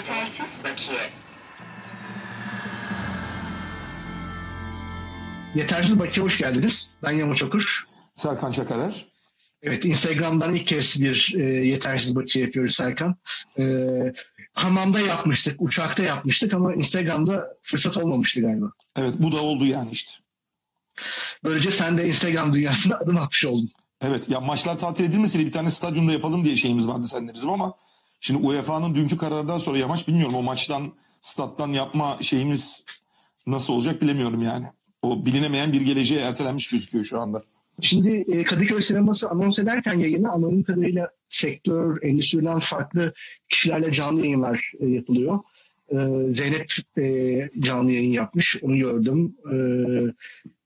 Yetersiz bakiye. Yetersiz Bakiye hoş geldiniz. Ben Yamaç Okur. Serkan Çakarer. Evet Instagram'dan ilk kez bir e, yetersiz bakiye yapıyoruz Serkan. E, hamamda yapmıştık, uçakta yapmıştık ama Instagram'da fırsat olmamıştı galiba. Evet bu da oldu yani işte. Böylece sen de Instagram dünyasına adım atmış oldun. Evet ya maçlar tatil edilmeseydi bir tane stadyumda yapalım diye şeyimiz vardı seninle bizim ama şimdi UEFA'nın dünkü kararından sonra yamaç bilmiyorum o maçtan stat'tan yapma şeyimiz nasıl olacak bilemiyorum yani. O bilinemeyen bir geleceğe ertelenmiş gözüküyor şu anda. Şimdi e, Kadıköy sineması anons ederken yayını anladığım kadarıyla sektör, endüstriden farklı kişilerle canlı yayınlar e, yapılıyor. E, Zeynep canlı yayın yapmış, onu gördüm.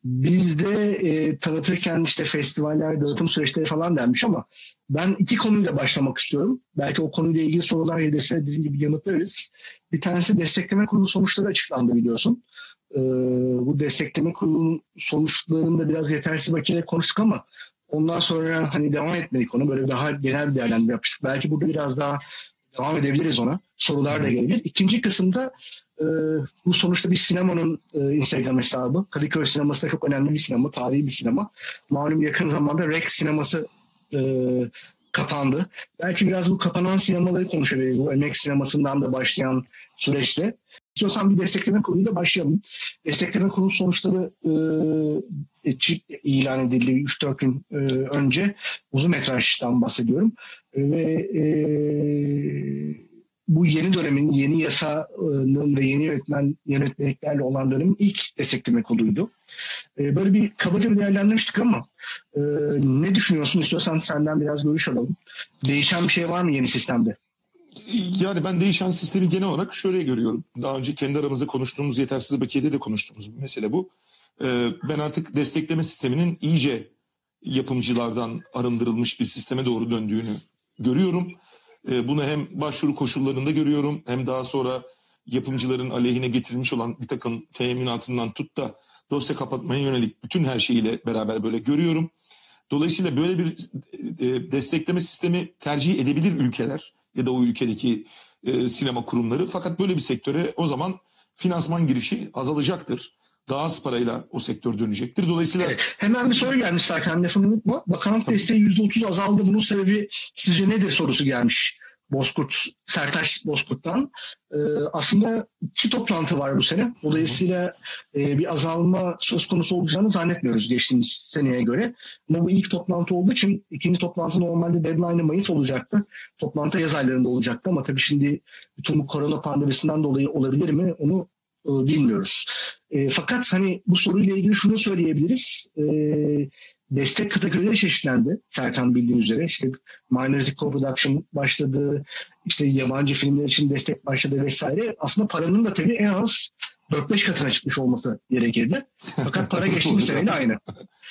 E, biz de e, tanıtırken işte festivaller, dağıtım süreçleri falan denmiş ama ben iki konuyla başlamak istiyorum. Belki o konuyla ilgili sorular gelirse dediğim gibi yanıtlarız. Bir tanesi destekleme kurulu sonuçları açıklandı biliyorsun. Ee, bu destekleme kurulunun sonuçlarında biraz yetersiz bakiye konuştuk ama ondan sonra hani devam etmedik konu böyle daha genel bir değerlendirme yapmıştık. Belki burada biraz daha devam edebiliriz ona. Sorular da gelebilir. İkinci kısımda e, bu sonuçta bir sinemanın e, Instagram hesabı. Kadıköy sineması da çok önemli bir sinema, tarihi bir sinema. Malum yakın zamanda Rex sineması e, kapandı. Belki biraz bu kapanan sinemaları konuşabiliriz. Bu emek sinemasından da başlayan süreçte. İstiyorsan bir destekleme kuruluyla başlayalım. Destekleme kurulu sonuçları e, ilan edildi 3-4 gün e, önce. Uzun metrajdan bahsediyorum. Ve e, bu yeni dönemin, yeni yasanın ve yeni yönetmen yönetmeliklerle olan dönemin ilk destekleme koluydu. E, böyle bir kabaca bir değerlendirmiştik ama e, ne düşünüyorsun? İstiyorsan senden biraz görüş alalım. Değişen bir şey var mı yeni sistemde? Yani ben değişen sistemi genel olarak şöyle görüyorum. Daha önce kendi aramızda konuştuğumuz yetersiz bakiyede de konuştuğumuz bir mesele bu. Ee, ben artık destekleme sisteminin iyice yapımcılardan arındırılmış bir sisteme doğru döndüğünü görüyorum. Ee, bunu hem başvuru koşullarında görüyorum hem daha sonra yapımcıların aleyhine getirilmiş olan bir takım teminatından tut da dosya kapatmaya yönelik bütün her şeyiyle beraber böyle görüyorum. Dolayısıyla böyle bir e, destekleme sistemi tercih edebilir ülkeler ya da o ülkedeki e, sinema kurumları. Fakat böyle bir sektöre o zaman finansman girişi azalacaktır. Daha az parayla o sektör dönecektir. Dolayısıyla... Evet, hemen bir soru gelmiş Serkan lafını unutma. Bakanlık desteği %30 azaldı. Bunun sebebi sizce nedir sorusu gelmiş. Bozkurt, Sertaç Bozkurt'tan. Ee, aslında iki toplantı var bu sene. Dolayısıyla e, bir azalma söz konusu olacağını zannetmiyoruz geçtiğimiz seneye göre. Ama bu ilk toplantı olduğu için ikinci toplantı normalde deadline'ı Mayıs olacaktı. Toplantı yaz aylarında olacaktı ama tabii şimdi bütün bu korona pandemisinden dolayı olabilir mi onu e, bilmiyoruz. E, fakat hani bu soruyla ilgili şunu söyleyebiliriz. E, destek kategorileri çeşitlendi. Serkan bildiğin üzere işte minority co-production başladı, işte yabancı filmler için destek başladı vesaire. Aslında paranın da tabii en az 4-5 katına çıkmış olması gerekirdi. Fakat para geçtiğimiz seneyle aynı.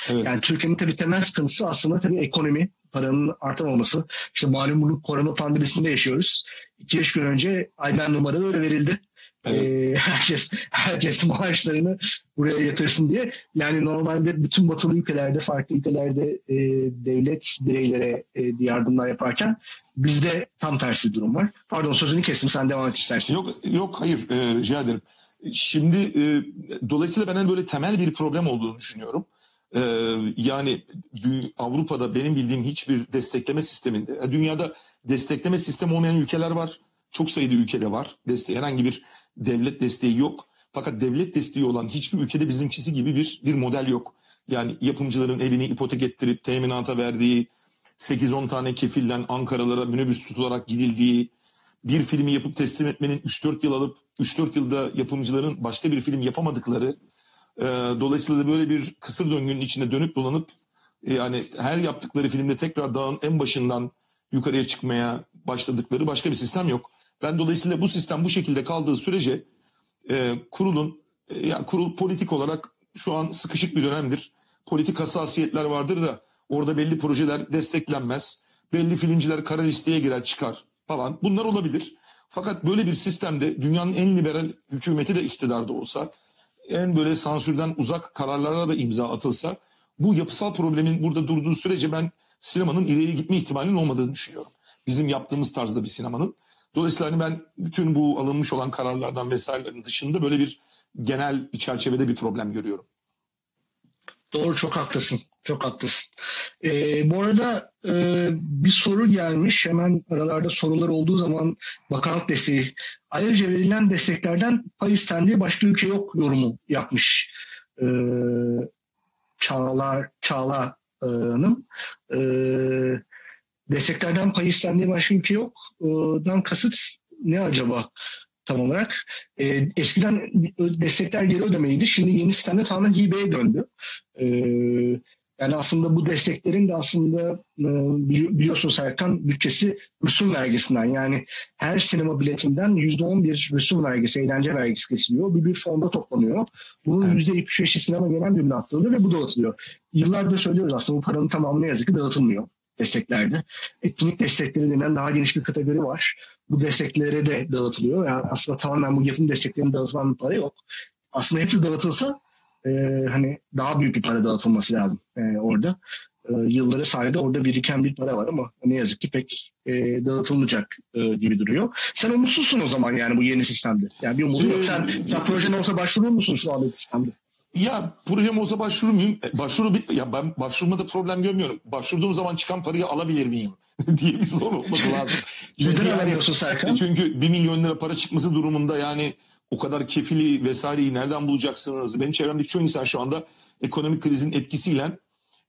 evet. Yani Türkiye'nin tabii temel sıkıntısı aslında tabii ekonomi, paranın artamaması. İşte malum bunu korona pandemisinde yaşıyoruz. 2-3 gün önce Ayben numaraları verildi. Evet. E, herkes herkes maaşlarını buraya yatırsın diye. Yani normalde bütün batılı ülkelerde, farklı ülkelerde e, devlet bireylere e, yardımlar yaparken bizde tam tersi bir durum var. Pardon sözünü kestim sen devam et istersen. Yok yok hayır e, rica ederim. Şimdi e, dolayısıyla ben hani böyle temel bir problem olduğunu düşünüyorum. E, yani Avrupa'da benim bildiğim hiçbir destekleme sisteminde, dünyada destekleme sistemi olmayan ülkeler var çok sayıda ülkede var. Desteği, herhangi bir devlet desteği yok. Fakat devlet desteği olan hiçbir ülkede bizimkisi gibi bir bir model yok. Yani yapımcıların evini ipotek ettirip teminata verdiği, 8-10 tane kefilden Ankaralara minibüs tutularak gidildiği, bir filmi yapıp teslim etmenin 3-4 yıl alıp 3-4 yılda yapımcıların başka bir film yapamadıkları, e, dolayısıyla da böyle bir kısır döngünün içinde dönüp dolanıp e, yani her yaptıkları filmde tekrar dağın en başından yukarıya çıkmaya başladıkları başka bir sistem yok. Ben dolayısıyla bu sistem bu şekilde kaldığı sürece e, kurulun e, yani kurul politik olarak şu an sıkışık bir dönemdir. Politik hassasiyetler vardır da orada belli projeler desteklenmez. Belli filmciler kara listeye girer çıkar falan. Bunlar olabilir. Fakat böyle bir sistemde dünyanın en liberal hükümeti de iktidarda olsa en böyle sansürden uzak kararlara da imza atılsa bu yapısal problemin burada durduğu sürece ben sinemanın ileriye gitme ihtimalinin olmadığını düşünüyorum. Bizim yaptığımız tarzda bir sinemanın. Dolayısıyla hani ben bütün bu alınmış olan kararlardan vesairelerin dışında böyle bir genel bir çerçevede bir problem görüyorum. Doğru çok haklısın. Çok haklısın. Ee, bu arada e, bir soru gelmiş. Hemen aralarda sorular olduğu zaman bakanlık desteği. Ayrıca verilen desteklerden pay istendiği başka ülke yok yorumu yapmış. Ee, Çağlar, Çağla Hanım. Ee, desteklerden pay istendiği başka ülke yok. Dan kasıt ne acaba? tam olarak. E, eskiden destekler geri ödemeydi. Şimdi yeni sistemde tamamen hibeye döndü. E, yani aslında bu desteklerin de aslında e, biliyorsun Serkan bütçesi rüsum vergisinden. Yani her sinema biletinden %11 rüsum vergisi, eğlence vergisi kesiliyor. Bir bir fonda toplanıyor. Bunun evet. %75'i sinema genel müdürlüğüne aktarılıyor ve bu dağıtılıyor. Yıllardır söylüyoruz aslında bu paranın tamamı ne yazık ki dağıtılmıyor desteklerde. Etkinlik destekleri denen daha geniş bir kategori var. Bu desteklere de dağıtılıyor. Yani aslında tamamen bu yapım desteklerinin dağıtılan bir para yok. Aslında hepsi dağıtılsa e, hani daha büyük bir para dağıtılması lazım e, orada. E, yılları sayede orada biriken bir para var ama ne yazık ki pek e, dağıtılmayacak e, gibi duruyor. Sen umutsuzsun o zaman yani bu yeni sistemde. Yani bir umudun yok. Sen, sen projen olsa başvurur musun şu anda sistemde? Ya projem olsa başvurur muyum? E, başvuru ya ben başvurmada problem görmüyorum. Başvurduğum zaman çıkan parayı alabilir miyim diye bir soru olması lazım. çünkü yani, Serkan? Çünkü bir milyon lira para çıkması durumunda yani o kadar kefili vesaireyi nereden bulacaksınız? Benim çevremdeki çoğu insan şu anda ekonomik krizin etkisiyle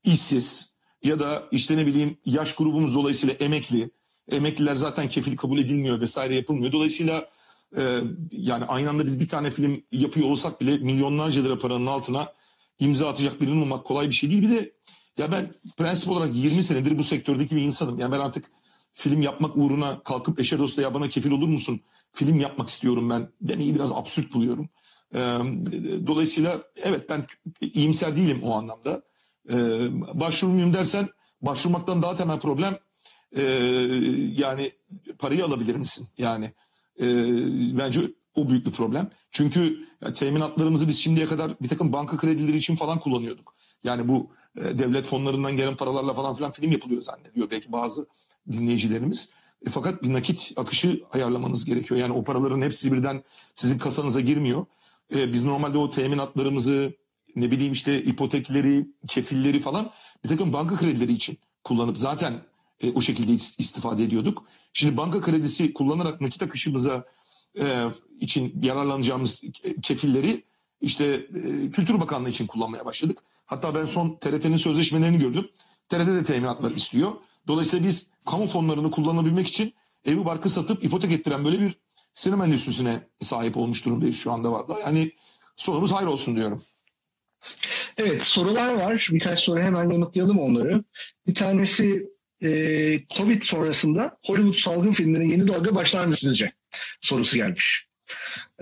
işsiz ya da işte ne bileyim yaş grubumuz dolayısıyla emekli. Emekliler zaten kefil kabul edilmiyor vesaire yapılmıyor. Dolayısıyla e, yani aynı anda biz bir tane film yapıyor olsak bile milyonlarca lira paranın altına imza atacak birinin olmak kolay bir şey değil. Bir de ya ben prensip olarak 20 senedir bu sektördeki bir insanım. Yani ben artık film yapmak uğruna kalkıp eşe dosta ya bana kefil olur musun? Film yapmak istiyorum ben demeyi biraz absürt buluyorum. Ee, dolayısıyla evet ben iyimser değilim o anlamda. Ee, başvurmayayım dersen başvurmaktan daha temel problem e, yani parayı alabilir misin? Yani e, bence o büyük bir problem. Çünkü teminatlarımızı biz şimdiye kadar bir takım banka kredileri için falan kullanıyorduk. Yani bu e, devlet fonlarından gelen paralarla falan filan film yapılıyor zannediyor belki bazı dinleyicilerimiz. E, fakat bir nakit akışı ayarlamanız gerekiyor. Yani o paraların hepsi birden sizin kasanıza girmiyor. E, biz normalde o teminatlarımızı ne bileyim işte ipotekleri, kefilleri falan bir takım banka kredileri için kullanıp zaten e, o şekilde istifade ediyorduk. Şimdi banka kredisi kullanarak nakit akışımıza e, için yararlanacağımız kefilleri işte e, Kültür Bakanlığı için kullanmaya başladık. Hatta ben son TRT'nin sözleşmelerini gördüm. TRT de teminatlar istiyor. Dolayısıyla biz kamu fonlarını kullanabilmek için evi barkı satıp ipotek ettiren böyle bir sinema endüstrisine sahip olmuş durumdayız şu anda var. Yani sonumuz hayır olsun diyorum. Evet sorular var. Birkaç soru hemen yanıtlayalım onları. Bir tanesi e, Covid sonrasında Hollywood salgın filmlerine yeni dalga başlar mı sizce? Sorusu gelmiş.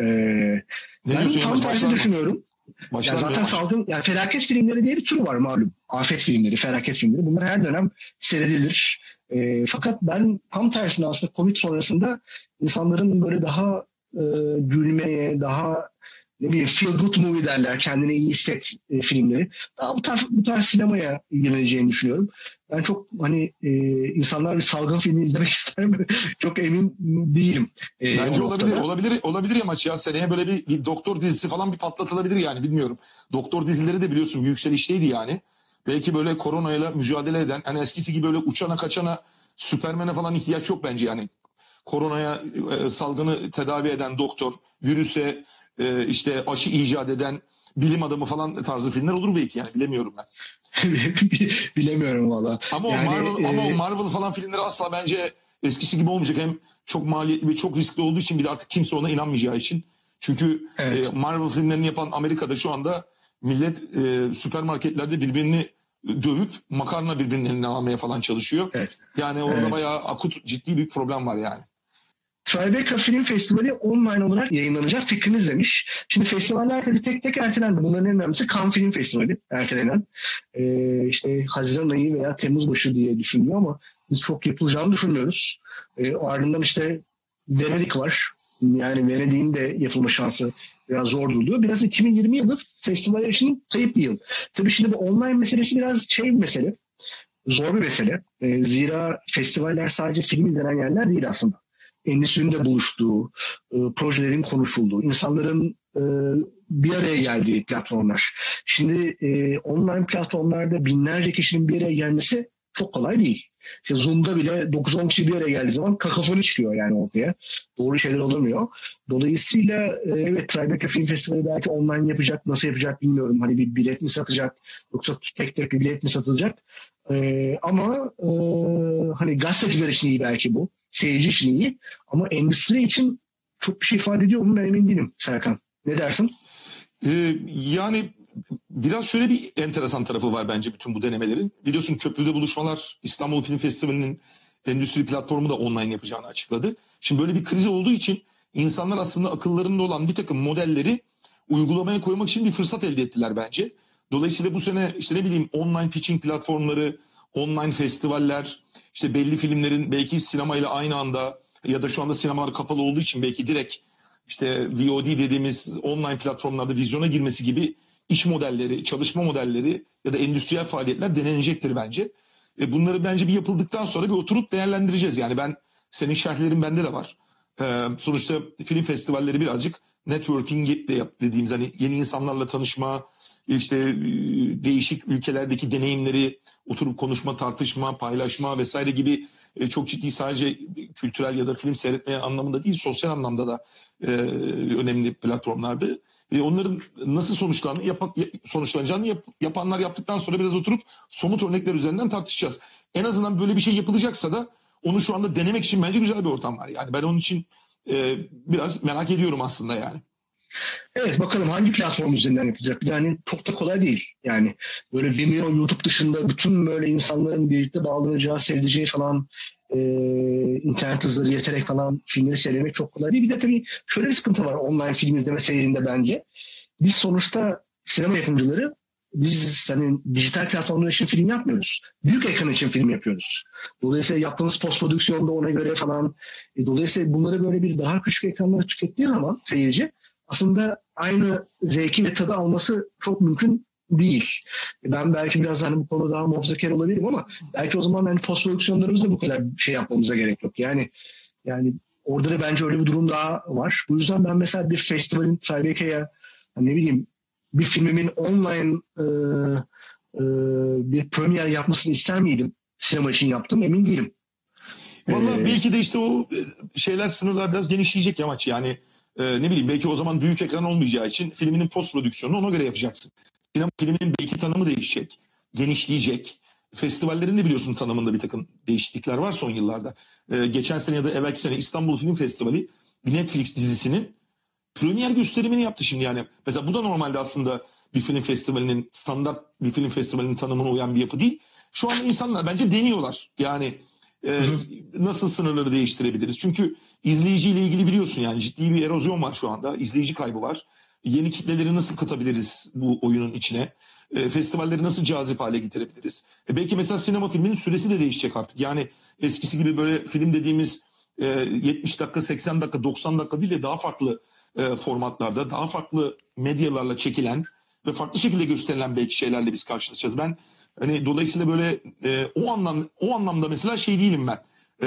E, ben tam tersi düşünüyorum. Başlar ya zaten salgın, yani felaket filmleri diye bir tür var malum. Afet filmleri, felaket filmleri. Bunlar her dönem seyredilir. E, fakat ben tam tersine aslında Covid sonrasında insanların böyle daha e, gülmeye, daha ne bileyim feel good movie derler. Kendine iyi hisset e, filmleri. Daha bu tarz, bu tarz sinemaya ilgileneceğini düşünüyorum. Ben çok hani e, insanlar bir salgın filmi izlemek ister mi? çok emin değilim. E, Bence olabilir. Olabilir olabilir ya maç ya. Seneye böyle bir, bir doktor dizisi falan bir patlatılabilir yani bilmiyorum. Doktor dizileri de biliyorsun yükselişteydi yani. Belki böyle koronayla mücadele eden hani eskisi gibi böyle uçana kaçana Süpermen'e falan ihtiyaç yok bence yani. Koronaya e, salgını tedavi eden doktor, virüse e, işte aşı icat eden bilim adamı falan tarzı filmler olur belki yani bilemiyorum ben. Bilemiyorum valla. Ama yani, Marvel e... ama o Marvel falan filmleri asla bence eskisi gibi olmayacak. Hem çok maliyetli ve çok riskli olduğu için bir de artık kimse ona inanmayacağı için. Çünkü evet. e, Marvel filmlerini yapan Amerika'da şu anda millet e, süpermarketlerde birbirini dövüp makarna birbirinin eline almaya falan çalışıyor. Evet. Yani orada evet. bayağı akut ciddi bir problem var yani. Tribeca Film Festivali online olarak yayınlanacak fikriniz demiş. Şimdi festivaller tabii tek tek ertelendi. Bunların en önemlisi Cannes Film Festivali ertelenen. Ee, işte Haziran ayı veya Temmuz başı diye düşünüyor ama biz çok yapılacağını düşünmüyoruz. Ee, ardından işte Venedik var. Yani Venedik'in de yapılma şansı biraz zor duruyor. Biraz 2020 yılı festivaller için kayıp bir yıl. Tabii şimdi bu online meselesi biraz şey bir mesele. Zor bir mesele. Ee, zira festivaller sadece film izlenen yerler değil aslında endüstrinin buluştuğu, e, projelerin konuşulduğu, insanların e, bir araya geldiği platformlar. Şimdi e, online platformlarda binlerce kişinin bir araya gelmesi çok kolay değil. İşte Zoom'da bile 9-10 kişi bir araya geldiği zaman kakafoni çıkıyor yani ortaya. Doğru şeyler olamıyor. Dolayısıyla e, evet Tribeca Film Festivali belki online yapacak. Nasıl yapacak bilmiyorum. Hani bir bilet mi satacak yoksa tek tek bir bilet mi satılacak? E, ama e, hani gazeteciler için iyi belki bu. Seyirci için iyi. Ama endüstri için çok bir şey ifade ediyor mu emin değilim Serkan. Ne dersin? Ee, yani biraz şöyle bir enteresan tarafı var bence bütün bu denemelerin. Biliyorsun köprüde buluşmalar İstanbul Film Festivali'nin endüstri platformu da online yapacağını açıkladı. Şimdi böyle bir kriz olduğu için insanlar aslında akıllarında olan bir takım modelleri uygulamaya koymak için bir fırsat elde ettiler bence. Dolayısıyla bu sene işte ne bileyim online pitching platformları, online festivaller, işte belli filmlerin belki sinemayla aynı anda ya da şu anda sinemalar kapalı olduğu için belki direkt işte VOD dediğimiz online platformlarda vizyona girmesi gibi iş modelleri, çalışma modelleri ya da endüstriyel faaliyetler denenecektir bence. E bunları bence bir yapıldıktan sonra bir oturup değerlendireceğiz. Yani ben senin şerhlerin bende de var. E, sonuçta film festivalleri birazcık networking de yap dediğimiz hani yeni insanlarla tanışma, işte e, değişik ülkelerdeki deneyimleri oturup konuşma, tartışma, paylaşma vesaire gibi e, çok ciddi sadece kültürel ya da film seyretmeye anlamında değil sosyal anlamda da e, önemli platformlardı. E, onların nasıl sonuçlandığını yap, sonuçlanacağını yap, yapanlar yaptıktan sonra biraz oturup somut örnekler üzerinden tartışacağız. En azından böyle bir şey yapılacaksa da onu şu anda denemek için bence güzel bir ortam var. Yani ben onun için e, biraz merak ediyorum aslında yani. Evet bakalım hangi platform üzerinden yapılacak. Yani çok da kolay değil. Yani böyle Vimeo, YouTube dışında bütün böyle insanların birlikte bağlanacağı, sevdiceği falan e, internet hızları yeterek falan filmleri seyretmek çok kolay değil. Bir de tabii şöyle bir sıkıntı var online film izleme seyrinde bence. Biz sonuçta sinema yapımcıları biz hani dijital platformlar için film yapmıyoruz. Büyük ekran için film yapıyoruz. Dolayısıyla yaptığımız post prodüksiyonda ona göre falan. E, dolayısıyla bunları böyle bir daha küçük ekranlara tükettiği zaman seyirci aslında aynı zevki ve tadı alması çok mümkün değil. Ben belki biraz hani bu konuda daha muhafazakar olabilirim ama belki o zaman hani post prodüksiyonlarımızda bu kadar şey yapmamıza gerek yok. Yani yani orada da bence öyle bir durum daha var. Bu yüzden ben mesela bir festivalin Tribeca'ya hani ne bileyim bir filmimin online e, e, bir premier yapmasını ister miydim? Sinema için yaptım emin değilim. Vallahi ee, belki de işte o şeyler sınırlar biraz genişleyecek yamaç yani e, ne bileyim belki o zaman büyük ekran olmayacağı için filminin post prodüksiyonunu ona göre yapacaksın. Sinema filminin belki tanımı değişecek, genişleyecek. Festivallerin de biliyorsun tanımında bir takım değişiklikler var son yıllarda. E, geçen sene ya da evvelki sene İstanbul Film Festivali bir Netflix dizisinin premier gösterimini yaptı şimdi yani. Mesela bu da normalde aslında bir film festivalinin standart bir film festivalinin tanımına uyan bir yapı değil. Şu an insanlar bence deniyorlar. Yani e, nasıl sınırları değiştirebiliriz? Çünkü izleyiciyle ilgili biliyorsun yani ciddi bir erozyon var şu anda. İzleyici kaybı var. Yeni kitleleri nasıl katabiliriz bu oyunun içine? E, festivalleri nasıl cazip hale getirebiliriz? E, belki mesela sinema filminin süresi de değişecek artık. Yani eskisi gibi böyle film dediğimiz e, 70 dakika, 80 dakika, 90 dakika değil de daha farklı e, formatlarda, daha farklı medyalarla çekilen ve farklı şekilde gösterilen belki şeylerle biz karşılaşacağız. Ben hani dolayısıyla böyle e, o anlam o anlamda mesela şey değilim ben. E,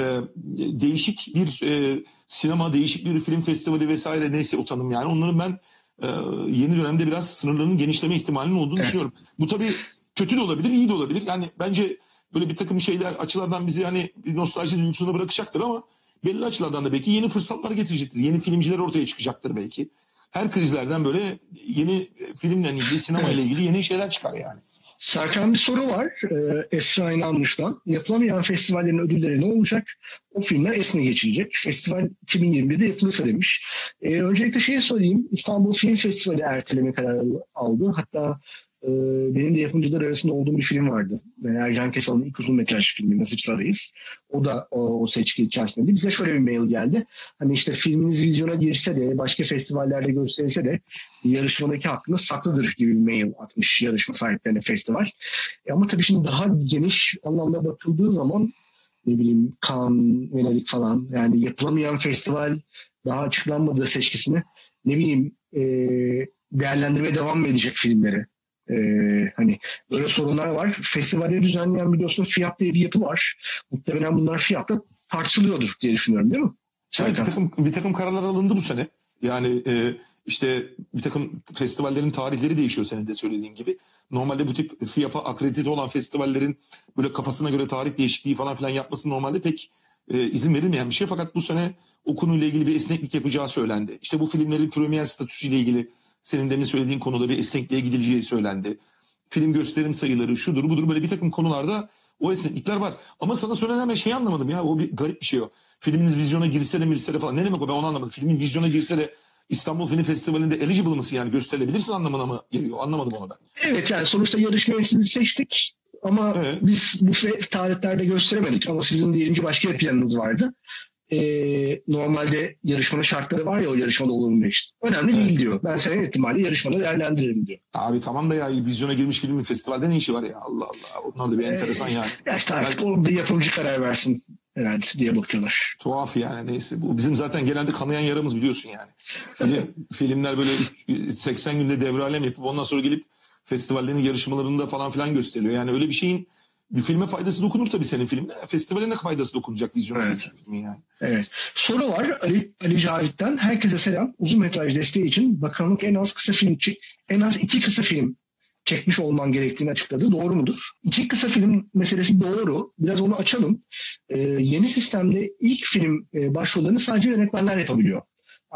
değişik bir e, sinema, değişik bir film festivali vesaire neyse o tanım yani. Onların ben e, yeni dönemde biraz sınırlarının genişleme ihtimalinin olduğunu evet. düşünüyorum. Bu tabii kötü de olabilir, iyi de olabilir. Yani bence böyle bir takım şeyler açılardan bizi hani bir nostalji duygusuna bırakacaktır ama belli açılardan da belki yeni fırsatlar getirecektir. Yeni filmciler ortaya çıkacaktır belki. Her krizlerden böyle yeni filmle ilgili, sinema ile ilgili yeni şeyler çıkar yani. Serkan bir soru var e, Esra İnanmış'tan. Yapılamayan festivallerin ödülleri ne olacak? O filmler esme geçilecek. Festival 2021'de yapılırsa demiş. E, öncelikle şeyi sorayım. İstanbul Film Festivali erteleme kararı aldı. Hatta ee, benim de yapımcılar arasında olduğum bir film vardı. Ercan Kesal'ın ilk uzun metraj filmi Nasip Sarayız. O da o, o seçki içerisinde. Bize şöyle bir mail geldi. Hani işte filminiz vizyona girse de başka festivallerde gösterilse de yarışmadaki hakkınız saklıdır gibi bir mail atmış yarışma sahiplerine festival. E ama tabii şimdi daha geniş anlamda bakıldığı zaman ne bileyim Cannes, Venedik falan yani yapılamayan festival daha açıklanmadığı seçkisini ne bileyim e, değerlendirmeye devam mı edecek filmleri? Ee, hani böyle sorunlar var. Festivalleri düzenleyen biliyorsunuz fiyat diye bir yapı var. Muhtemelen bunlar fiyatta tartışılıyordur diye düşünüyorum değil mi? Evet, bir takım, bir takım kararlar alındı bu sene. Yani e, işte bir takım festivallerin tarihleri değişiyor senin de söylediğin gibi. Normalde bu tip FIAP'a akredite olan festivallerin böyle kafasına göre tarih değişikliği falan filan yapması normalde pek e, izin verilmeyen bir şey. Fakat bu sene o konuyla ilgili bir esneklik yapacağı söylendi. İşte bu filmlerin premier statüsüyle ilgili senin demin söylediğin konuda bir esnekliğe gidileceği söylendi. Film gösterim sayıları şudur budur böyle bir takım konularda o esneklikler var. Ama sana söylenen şey anlamadım ya o bir garip bir şey o. Filminiz vizyona girse de mirse de falan. Ne demek o ben onu anlamadım. Filmin vizyona girse de İstanbul Film Festivali'nde eligible mısın yani gösterilebilirsin anlamına mı geliyor? Anlamadım onu ben. Evet yani sonuçta yarışmayı sizi seçtik ama Evet. biz bu tarihlerde gösteremedik ama sizin diyelim ki başka bir planınız vardı. Ee, normalde yarışmanın şartları var ya o yarışmada olabilmek için. Önemli Evet. değil diyor. Ben senin ihtimali yarışmada değerlendiririm diyor. Abi tamam da ya vizyona girmiş filmin festivalde ne işi var ya Allah Allah. Onlar da bir enteresan yani. Ya işte artık o bir yapımcı karar versin herhalde diye bakıyorlar. Tuhaf yani neyse. Bu bizim zaten genelde kanayan yaramız biliyorsun yani. Film, filmler böyle 80 günde devralem yapıp ondan sonra gelip festivallerin yarışmalarında falan filan gösteriliyor. Yani öyle bir şeyin bir filme faydası dokunur tabii senin filmine. Festivale ne faydası dokunacak vizyona Evet. filmin yani. Evet. Soru var Ali, Ali Cavit'ten. Herkese selam. Uzun metraj desteği için bakanlık en az kısa film en az iki kısa film çekmiş olman gerektiğini açıkladı. Doğru mudur? İki kısa film meselesi doğru. Biraz onu açalım. Ee, yeni sistemde ilk film e, başvurularını sadece yönetmenler yapabiliyor.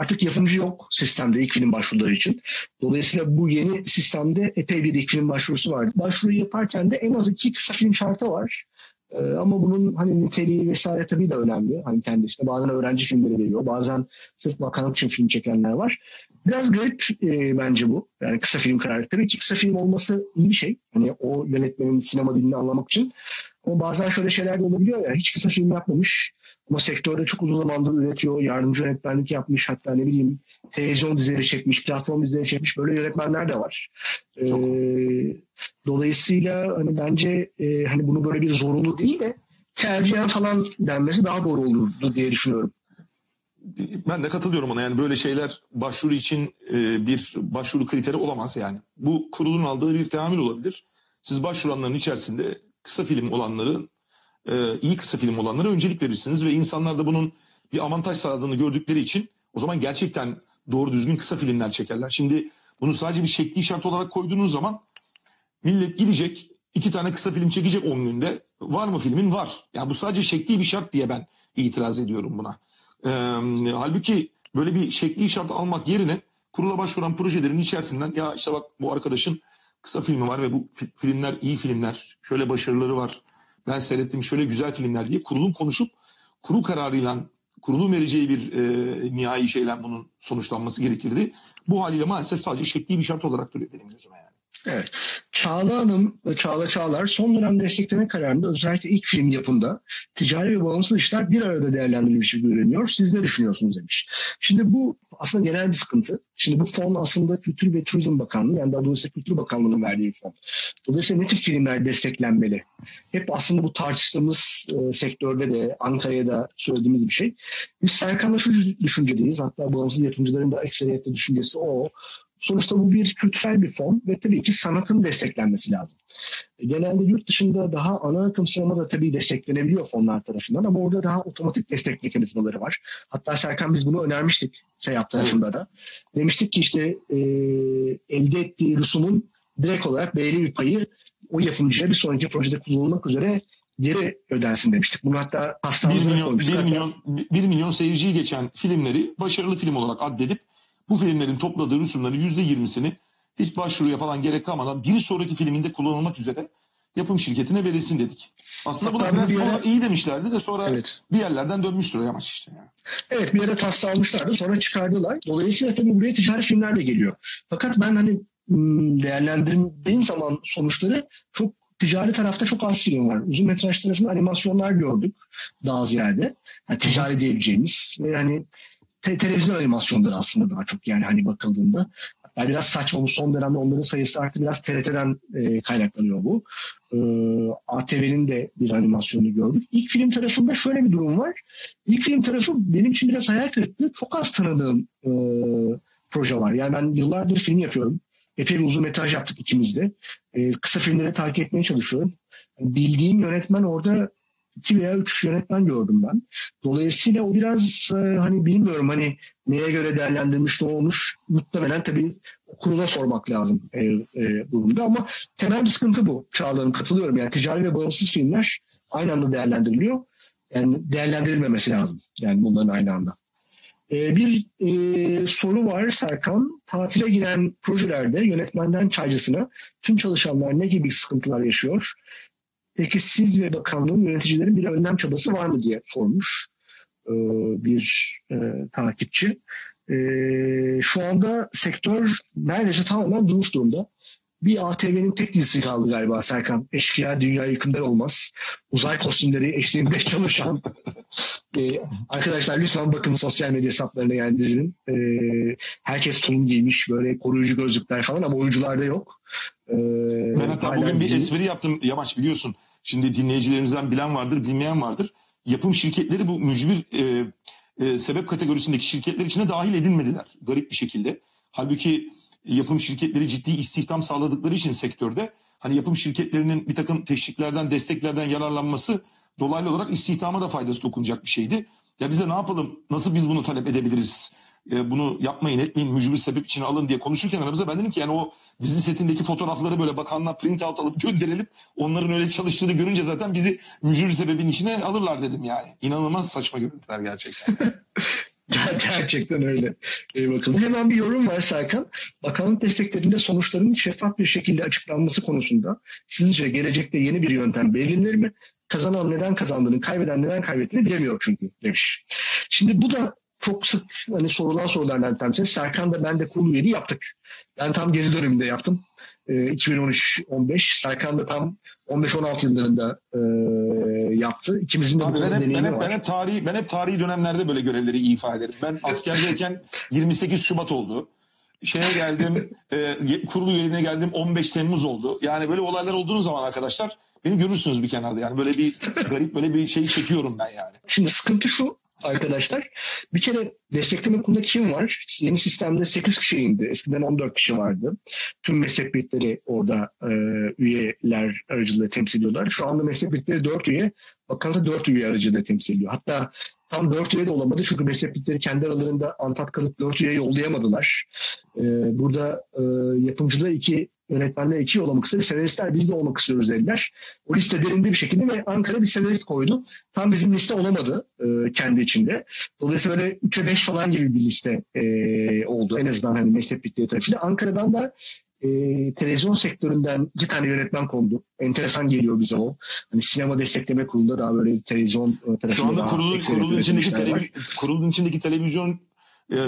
Artık yapımcı yok sistemde ilk film başvuruları için. Dolayısıyla bu yeni sistemde epey bir ilk film başvurusu var. Başvuruyu yaparken de en az iki kısa film şartı var. Ee, ama bunun hani niteliği vesaire tabii de önemli. Hani kendi işte bazen öğrenci filmleri veriyor. Bazen sırf bakanlık için film çekenler var. Biraz garip e, bence bu. Yani kısa film kararı. Tabii ki kısa film olması iyi bir şey. Hani o yönetmenin sinema dilini anlamak için. Ama bazen şöyle şeyler de olabiliyor ya. Hiç kısa film yapmamış. Ama sektörde çok uzun zamandır üretiyor. Yardımcı yönetmenlik yapmış. Hatta ne bileyim televizyon dizileri çekmiş, platform dizileri çekmiş. Böyle yönetmenler de var. Ee, dolayısıyla hani bence e, hani bunu böyle bir zorunlu değil de tercihen falan denmesi daha doğru olurdu diye düşünüyorum. Ben de katılıyorum ona. Yani böyle şeyler başvuru için e, bir başvuru kriteri olamaz yani. Bu kurulun aldığı bir teamül olabilir. Siz başvuranların içerisinde kısa film olanların, e, iyi kısa film olanlara öncelik verirsiniz ve insanlar da bunun bir avantaj sağladığını gördükleri için o zaman gerçekten doğru düzgün kısa filmler çekerler. Şimdi bunu sadece bir şekli şart olarak koyduğunuz zaman millet gidecek iki tane kısa film çekecek 10 günde. Var mı filmin? Var. Yani bu sadece şekli bir şart diye ben itiraz ediyorum buna. Ee, halbuki böyle bir şekli şart almak yerine kurula başvuran projelerin içerisinden ya işte bak bu arkadaşın kısa filmi var ve bu fi- filmler iyi filmler, şöyle başarıları var. Ben seyrettim şöyle güzel filmler diye kurulun konuşup kurul kararıyla kurulun vereceği bir e, nihai şeyle bunun sonuçlanması gerekirdi. Bu haliyle maalesef sadece şekli bir şart olarak duruyor benim gözüme yani. Evet. Çağla Hanım, Çağla Çağlar son dönem destekleme kararında özellikle ilk film yapımda ticari ve bağımsız işler bir arada değerlendirilmiş gibi görünüyor. Siz ne düşünüyorsunuz demiş. Şimdi bu aslında genel bir sıkıntı. Şimdi bu fon aslında Kültür ve Turizm Bakanlığı yani daha doğrusu Kültür Bakanlığı'nın verdiği fon. Dolayısıyla ne tip filmler desteklenmeli? Hep aslında bu tartıştığımız e, sektörde de Ankara'ya da söylediğimiz bir şey. Biz Serkan'la şu düşüncedeyiz. Hatta bağımsız yapımcıların da ekseriyetle düşüncesi o. Sonuçta bu bir kültürel bir fon ve tabii ki sanatın desteklenmesi lazım. Genelde yurt dışında daha ana akım sinemada tabii desteklenebiliyor fonlar tarafından ama orada daha otomatik destek mekanizmaları var. Hatta Serkan biz bunu önermiştik SEYAP tarafında da. Demiştik ki işte e, elde ettiği rüsumun direkt olarak belirli bir payı o yapımcıya bir sonraki projede kullanılmak üzere geri ödensin demiştik. Bunu hatta 1 hastanemizde milyon, koymuştuk. 1 Hatta- milyon, 1 milyon seyirciyi geçen filmleri başarılı film olarak addedip bu filmlerin topladığı rüsumların %20'sini hiç başvuruya falan gerek kalmadan bir sonraki filminde kullanılmak üzere yapım şirketine verilsin dedik. Aslında Hatta bir prensip ara- olarak iyi demişlerdi de sonra Evet. bir yerlerden dönmüştür o yamaç işte. Yani. Evet bir ara tasla almışlardı sonra çıkardılar. Dolayısıyla tabii buraya ticari filmler de geliyor. Fakat ben hani değerlendirdiğim zaman sonuçları çok ticari tarafta çok az film var. Uzun metraj tarafında animasyonlar gördük daha ziyade. Yani ticari diyebileceğimiz ve hani te- televizyon animasyonları aslında daha çok yani hani bakıldığında. Hatta biraz saçma bu son dönemde onların sayısı arttı. Biraz TRT'den e, kaynaklanıyor bu. Ee, ATV'nin de bir animasyonunu gördük. İlk film tarafında şöyle bir durum var. İlk film tarafı benim için biraz hayal kırıklığı. Çok az tanıdığım e, proje var. Yani ben yıllardır film yapıyorum. Epey bir uzun metraj yaptık ikimiz de. E, kısa filmleri takip etmeye çalışıyorum. Bildiğim yönetmen orada iki veya üç yönetmen gördüm ben. Dolayısıyla o biraz e, hani bilmiyorum hani neye göre değerlendirmiş ne olmuş muhtemelen tabii kurula sormak lazım e, e, durumda ama temel bir sıkıntı bu. Çağlar'ın katılıyorum yani ticari ve bağımsız filmler aynı anda değerlendiriliyor. Yani değerlendirilmemesi lazım yani bunların aynı anda. E, bir e, soru var Serkan. Tatile giren projelerde yönetmenden çaycısına tüm çalışanlar ne gibi sıkıntılar yaşıyor? Peki siz ve bakanlığın yöneticilerin bir önlem çabası var mı diye sormuş e, bir e, takipçi. E, şu anda sektör neredeyse tamamen durmuş durumda. Bir ATV'nin tek dizisi kaldı galiba Serkan. Eşkıya Dünya Yıkımlar Olmaz. Uzay kostümleri eşliğinde çalışan. e, arkadaşlar lütfen bakın sosyal medya hesaplarına yani dizinin. E, herkes tulum giymiş böyle koruyucu gözlükler falan ama oyuncularda yok. E, ben hatta bugün bir espri yaptım Yamaç biliyorsun. Şimdi dinleyicilerimizden bilen vardır, bilmeyen vardır. Yapım şirketleri bu mücbir e, e, sebep kategorisindeki şirketler içine dahil edilmediler garip bir şekilde. Halbuki yapım şirketleri ciddi istihdam sağladıkları için sektörde hani yapım şirketlerinin bir takım teşviklerden, desteklerden yararlanması dolaylı olarak istihdama da faydası dokunacak bir şeydi. Ya bize ne yapalım, nasıl biz bunu talep edebiliriz? E, bunu yapmayın etmeyin mücbir sebep için alın diye konuşurken aramızda ben dedim ki yani o dizi setindeki fotoğrafları böyle bakanlığa print out alıp gönderelim. Onların öyle çalıştığını görünce zaten bizi mücbir sebebin içine alırlar dedim yani. İnanılmaz saçma görüntüler gerçekten. Gerçekten öyle. Ee, bakalım. Hemen bir yorum var Serkan. Bakanlık desteklerinde sonuçların şeffaf bir şekilde açıklanması konusunda sizce gelecekte yeni bir yöntem belirlenir mi? Kazanan neden kazandığını, kaybeden neden kaybettiğini bilemiyor çünkü demiş. Şimdi bu da çok sık hani sorulan sorulardan tanesi. Serkan da ben de kurulu üyeliği yaptık. Ben tam gezi döneminde yaptım. E, 2013-15. Serkan da tam 15-16 yıllarında e, yaptı. İkimizin de Abi bu ben hep, ben, hep, var. ben hep tarihi ben hep tarihi dönemlerde böyle görevleri ifa ederim. Ben askerdeyken 28 Şubat oldu. Şeye geldim, e, kurulu üyeliğine geldim 15 Temmuz oldu. Yani böyle olaylar olduğu zaman arkadaşlar beni görürsünüz bir kenarda. Yani böyle bir garip böyle bir şey çekiyorum ben yani. Şimdi sıkıntı şu arkadaşlar. Bir kere destekleme kurulunda kim var? Yeni sistemde 8 kişi indi. Eskiden 14 kişi vardı. Tüm meslek birlikleri orada e, üyeler aracılığıyla temsil ediyorlar. Şu anda meslek birlikleri 4 üye, bakanlıkta 4 üye aracılığıyla temsil ediyor. Hatta tam 4 üye de olamadı çünkü meslek birlikleri kendi aralarında antat kalıp 4 üye yollayamadılar. E, burada e, yapımcılar iki yönetmenler iki olmak istedi. Senaristler biz de olmak istiyoruz dediler. O liste derinde bir şekilde ve Ankara bir senarist koydu. Tam bizim liste olamadı e, kendi içinde. Dolayısıyla böyle 3'e 5 falan gibi bir liste e, oldu. En azından hani meslek birlikleri tarafıyla. Ankara'dan da e, televizyon sektöründen iki tane yönetmen kondu. Enteresan geliyor bize o. Hani sinema destekleme kurulunda daha böyle televizyon e, tarafında Şu anda kurulun, kurulun, içindeki televi- kurulun içindeki televizyon e,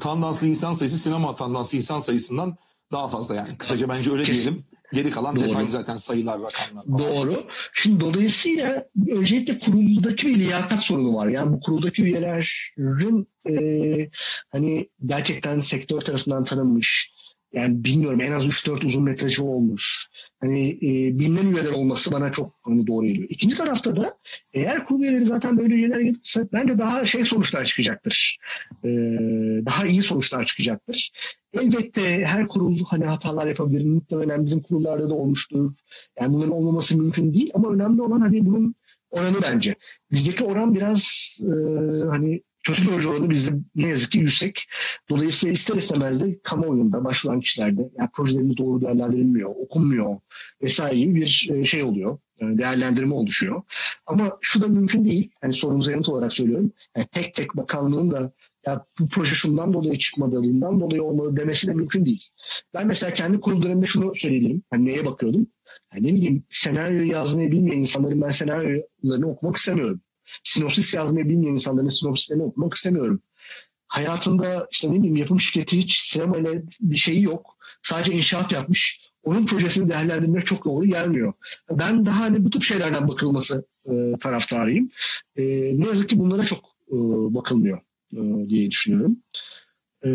tandanslı insan sayısı sinema tandanslı insan sayısından daha fazla yani. Kısaca bence öyle Kesin. diyelim. Geri kalan Doğru. detay zaten sayılar, rakamlar. falan. Doğru. Şimdi dolayısıyla öncelikle kuruldaki bir liyakat sorunu var. Yani bu kuruldaki üyelerin e, hani gerçekten sektör tarafından tanınmış. Yani bilmiyorum en az 3-4 uzun metrajı olmuş. Hani e, bilinen üyeler olması bana çok hani doğru geliyor. İkinci tarafta da eğer kurul üyeleri zaten böyle üyeler gelirse bence daha şey sonuçlar çıkacaktır. E, daha iyi sonuçlar çıkacaktır. Elbette her kurul hani hatalar yapabilir. Muhtemelen bizim kurullarda da olmuştur. Yani bunların olmaması mümkün değil ama önemli olan hani bunun oranı bence. Bizdeki oran biraz e, hani proje oranı bizde ne yazık ki yüksek. Dolayısıyla ister istemez de kamuoyunda başvuran kişilerde yani projelerimiz doğru değerlendirilmiyor, okunmuyor vesaire gibi bir e, şey oluyor. e, Değerlendirme oluşuyor. Ama şu da mümkün değil. Hani sorunuza yanıt olarak söylüyorum. Yani tek tek bakanlığın da ya bu proje şundan dolayı çıkmadı, bundan dolayı olmadı demesi de mümkün değil. Ben mesela kendi kurul döneminde şunu söyleyebilirim. Hani neye bakıyordum? Yani ne bileyim senaryo yazmayı bilmeyen insanların ben senaryolarını okumak istemiyorum. Sinopsis yazmayı bilmeyen insanların sinopsislerini okumak istemiyorum. Hayatında işte ne bileyim yapım şirketi hiç sinemayla bir şeyi yok. Sadece inşaat yapmış. Onun projesini değerlendirmek çok doğru gelmiyor. Ben daha hani bu tip şeylerden bakılması e, taraftarıyım. E, ne yazık ki bunlara çok e, bakılmıyor e, diye düşünüyorum. E,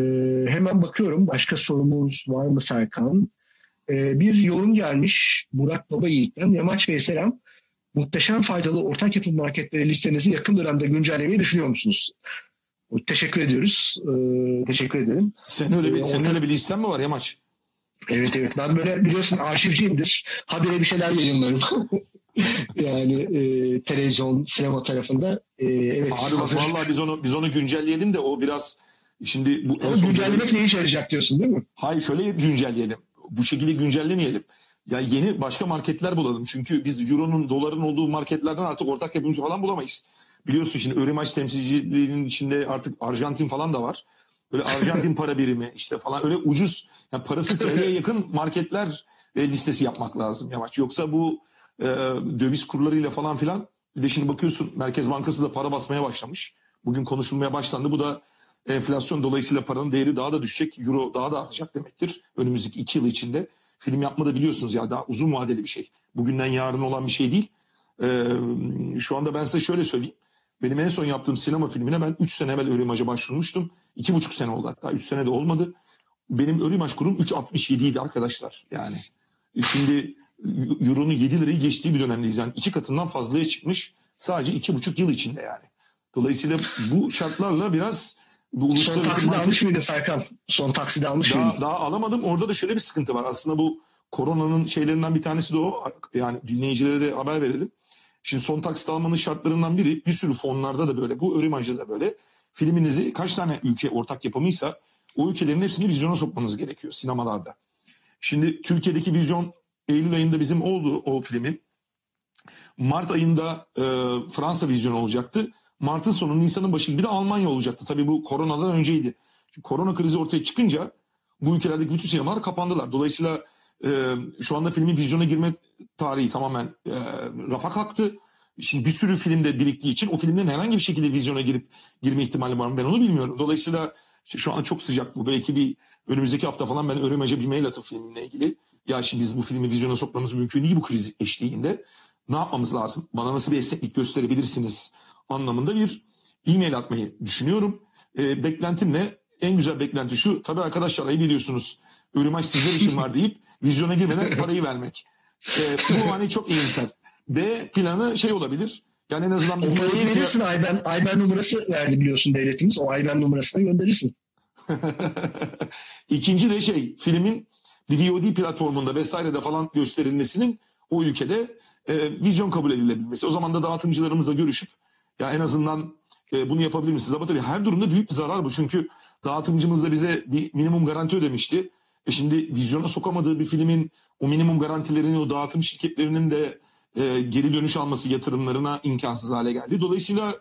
hemen bakıyorum. Başka sorumuz var mı Serkan? E, bir yorum gelmiş Burak Baba Yiğit'ten. Yamaç Bey selam. Muhteşem faydalı ortak yapım marketleri listenizi yakın dönemde güncellemeyi düşünüyor musunuz? Teşekkür ediyoruz. E, teşekkür ederim. Senin öyle bir, E, senin öyle bir listen mi var Yamaç? Evet evet ben böyle biliyorsun arşivciyimdir. Habire bir şeyler yayınlarım. yani e, televizyon, sinema tarafında. E, evet, Abi bak hazır. vallahi biz onu biz onu güncelleyelim de o biraz şimdi bu son güncellemek ne işe yarayacak diyorsun değil mi? Hayır şöyle güncelleyelim. Bu şekilde güncellemeyelim. Ya yeni başka marketler bulalım. Çünkü biz euronun, doların olduğu marketlerden artık ortak yapımcı falan bulamayız. Biliyorsun şimdi Örimaç temsilciliğinin içinde artık Arjantin falan da var. Böyle Arjantin para birimi işte falan öyle ucuz yani parası TL'ye yakın marketler e, listesi yapmak lazım yavaş. Yoksa bu e, döviz kurlarıyla falan filan bir de şimdi bakıyorsun Merkez Bankası da para basmaya başlamış. Bugün konuşulmaya başlandı. Bu da enflasyon dolayısıyla paranın değeri daha da düşecek. Euro daha da artacak demektir. Önümüzdeki iki yıl içinde. Film yapma da biliyorsunuz ya daha uzun vadeli bir şey. Bugünden yarın olan bir şey değil. Ee, şu anda ben size şöyle söyleyeyim. Benim en son yaptığım sinema filmine ben 3 sene evvel Örimaç'a başvurmuştum. 2,5 sene oldu hatta 3 sene de olmadı. Benim Örimaç kurum 3.67 idi arkadaşlar. Yani şimdi Euro'nun 7 lirayı geçtiği bir dönemdeyiz. Yani iki katından fazlaya çıkmış sadece 2,5 yıl içinde yani. Dolayısıyla bu şartlarla biraz bu Son taksidi market- almış mıydın Serkan? Son taksidi almış daha, daha alamadım. Orada da şöyle bir sıkıntı var. Aslında bu koronanın şeylerinden bir tanesi de o. Yani dinleyicilere de haber verelim. Şimdi son taksit almanın şartlarından biri bir sürü fonlarda da böyle. Bu Örimaj'da da böyle. Filminizi kaç tane ülke ortak yapımıysa o ülkelerin hepsini vizyona sokmanız gerekiyor sinemalarda. Şimdi Türkiye'deki vizyon Eylül ayında bizim oldu o filmin. Mart ayında e, Fransa vizyonu olacaktı. Mart'ın sonu Nisan'ın başı gibi de Almanya olacaktı. Tabii bu koronadan önceydi. Çünkü korona krizi ortaya çıkınca bu ülkelerdeki bütün sinemalar kapandılar. Dolayısıyla e, şu anda filmin vizyona girme tarihi tamamen e, rafa kalktı. Şimdi bir sürü filmde biriktiği için o filmlerin herhangi bir şekilde vizyona girip girme ihtimali var mı ben onu bilmiyorum. Dolayısıyla işte şu an çok sıcak bu. Belki bir önümüzdeki hafta falan ben Öremeç'e bir mail atıp filmle ilgili. Ya şimdi biz bu filmi vizyona sokmamız mümkün değil bu kriz eşliğinde. Ne yapmamız lazım? Bana nasıl bir esneklik gösterebilirsiniz anlamında bir e-mail atmayı düşünüyorum. E, beklentim ne? En güzel beklenti şu. Tabii arkadaşlar ayıp ediyorsunuz. Ürümaç sizler için var deyip vizyona girmeden parayı vermek. E, bu hani çok iyimser. B planı şey olabilir. Yani en azından O parayı verirsin Ayben, Ayben numarası verdi biliyorsun devletimiz. O Ayben numarasını gönderirsin. İkinci de şey filmin bir VOD platformunda vesairede falan gösterilmesinin o ülkede e, vizyon kabul edilebilmesi. O zaman da dağıtımcılarımızla görüşüp ya en azından e, bunu yapabilir misiniz? Ama tabii her durumda büyük bir zarar bu. Çünkü dağıtımcımız da bize bir minimum garanti ödemişti. E şimdi vizyona sokamadığı bir filmin o minimum garantilerini o dağıtım şirketlerinin de e, geri dönüş alması yatırımlarına imkansız hale geldi. Dolayısıyla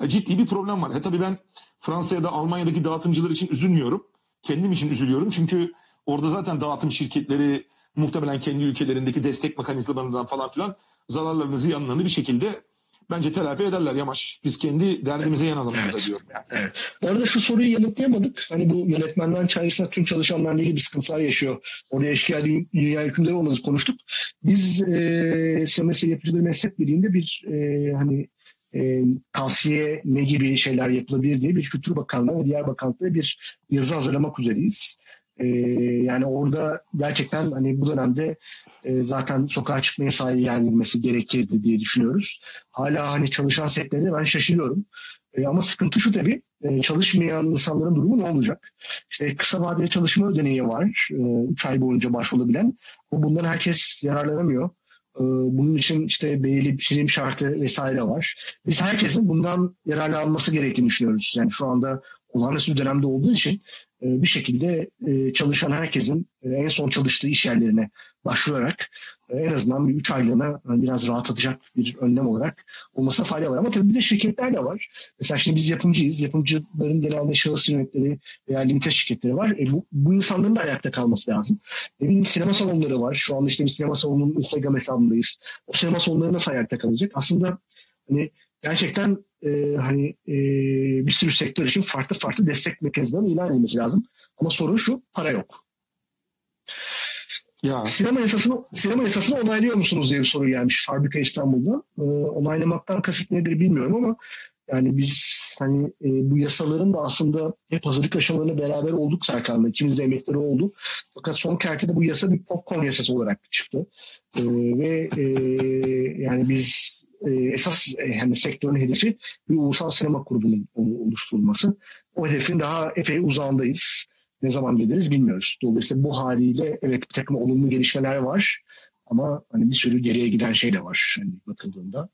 e, ciddi bir problem var. E tabii ben Fransa'ya da Almanya'daki dağıtımcılar için üzülmüyorum. Kendim için üzülüyorum. Çünkü orada zaten dağıtım şirketleri muhtemelen kendi ülkelerindeki destek mekanizmalarından falan filan zararlarını, ziyanlarını bir şekilde bence telafi ederler Yamaç. Biz kendi derdimize yanalım Evet. burada diyorum yani. Evet. Bu arada şu soruyu yanıtlayamadık. Hani bu yönetmenden çaresine tüm çalışanlarla ilgili bir sıkıntılar yaşıyor. Orada eşkıya dü- dünya hükümleri olmazı konuştuk. Biz e, Siyamet Yapıcıları Meslek Birliği'nde bir e, hani e, tavsiye ne gibi şeyler yapılabilir diye bir Kültür Bakanlığı ve diğer bakanlıklara bir yazı hazırlamak üzereyiz. E, yani orada gerçekten hani bu dönemde e, zaten sokağa çıkma yasağı ilan gerekirdi diye düşünüyoruz. Hala hani çalışan sektörde ben şaşırıyorum. E, ama sıkıntı şu tabii e, çalışmayan insanların durumu ne olacak? İşte kısa vadeli çalışma ödeneği var. 3 ay boyunca başvurulabilen. Ama bundan herkes yararlanamıyor. Bunun için işte belirli prim şartı vesaire var. Biz herkesin bundan yararlanması gerektiğini düşünüyoruz. Yani şu anda olağanüstü bir dönemde olduğu için bir şekilde çalışan herkesin en son çalıştığı iş yerlerine başvurarak e, en azından bir 3 aylığına hani biraz rahatlatacak bir önlem olarak olmasına fayda var. Ama tabii bir de şirketler de var. Mesela şimdi biz yapımcıyız. Yapımcıların genelde şahıs yönetleri veya limite şirketleri var. E bu, bu insanların da ayakta kalması lazım. Ne bileyim sinema salonları var. Şu anda işte bir sinema salonunun Instagram hesabındayız. O sinema salonları nasıl ayakta kalacak? Aslında hani gerçekten e, hani e, bir sürü sektör için farklı farklı destek mekanizmaları ilan edilmesi lazım. Ama sorun şu para yok. Ya Sinema yasasını, sinema yasasını onaylıyor musunuz diye bir soru gelmiş Fabrika İstanbul'da. Ee, onaylamaktan kasıt nedir bilmiyorum ama yani biz hani e, bu yasaların da aslında hep hazırlık aşamalarına beraber olduk Serkan'la. İkimiz de emekleri oldu. Fakat son kertede bu yasa bir popcorn yasası olarak çıktı. Ee, ve e, yani biz e, esas e, yani sektörün hedefi bir ulusal sinema kurulunun oluşturulması. O hedefin daha epey uzağındayız ne zaman geliriz bilmiyoruz. Dolayısıyla bu haliyle evet bir takım olumlu gelişmeler var. Ama hani bir sürü geriye giden şey de var hani bakıldığında.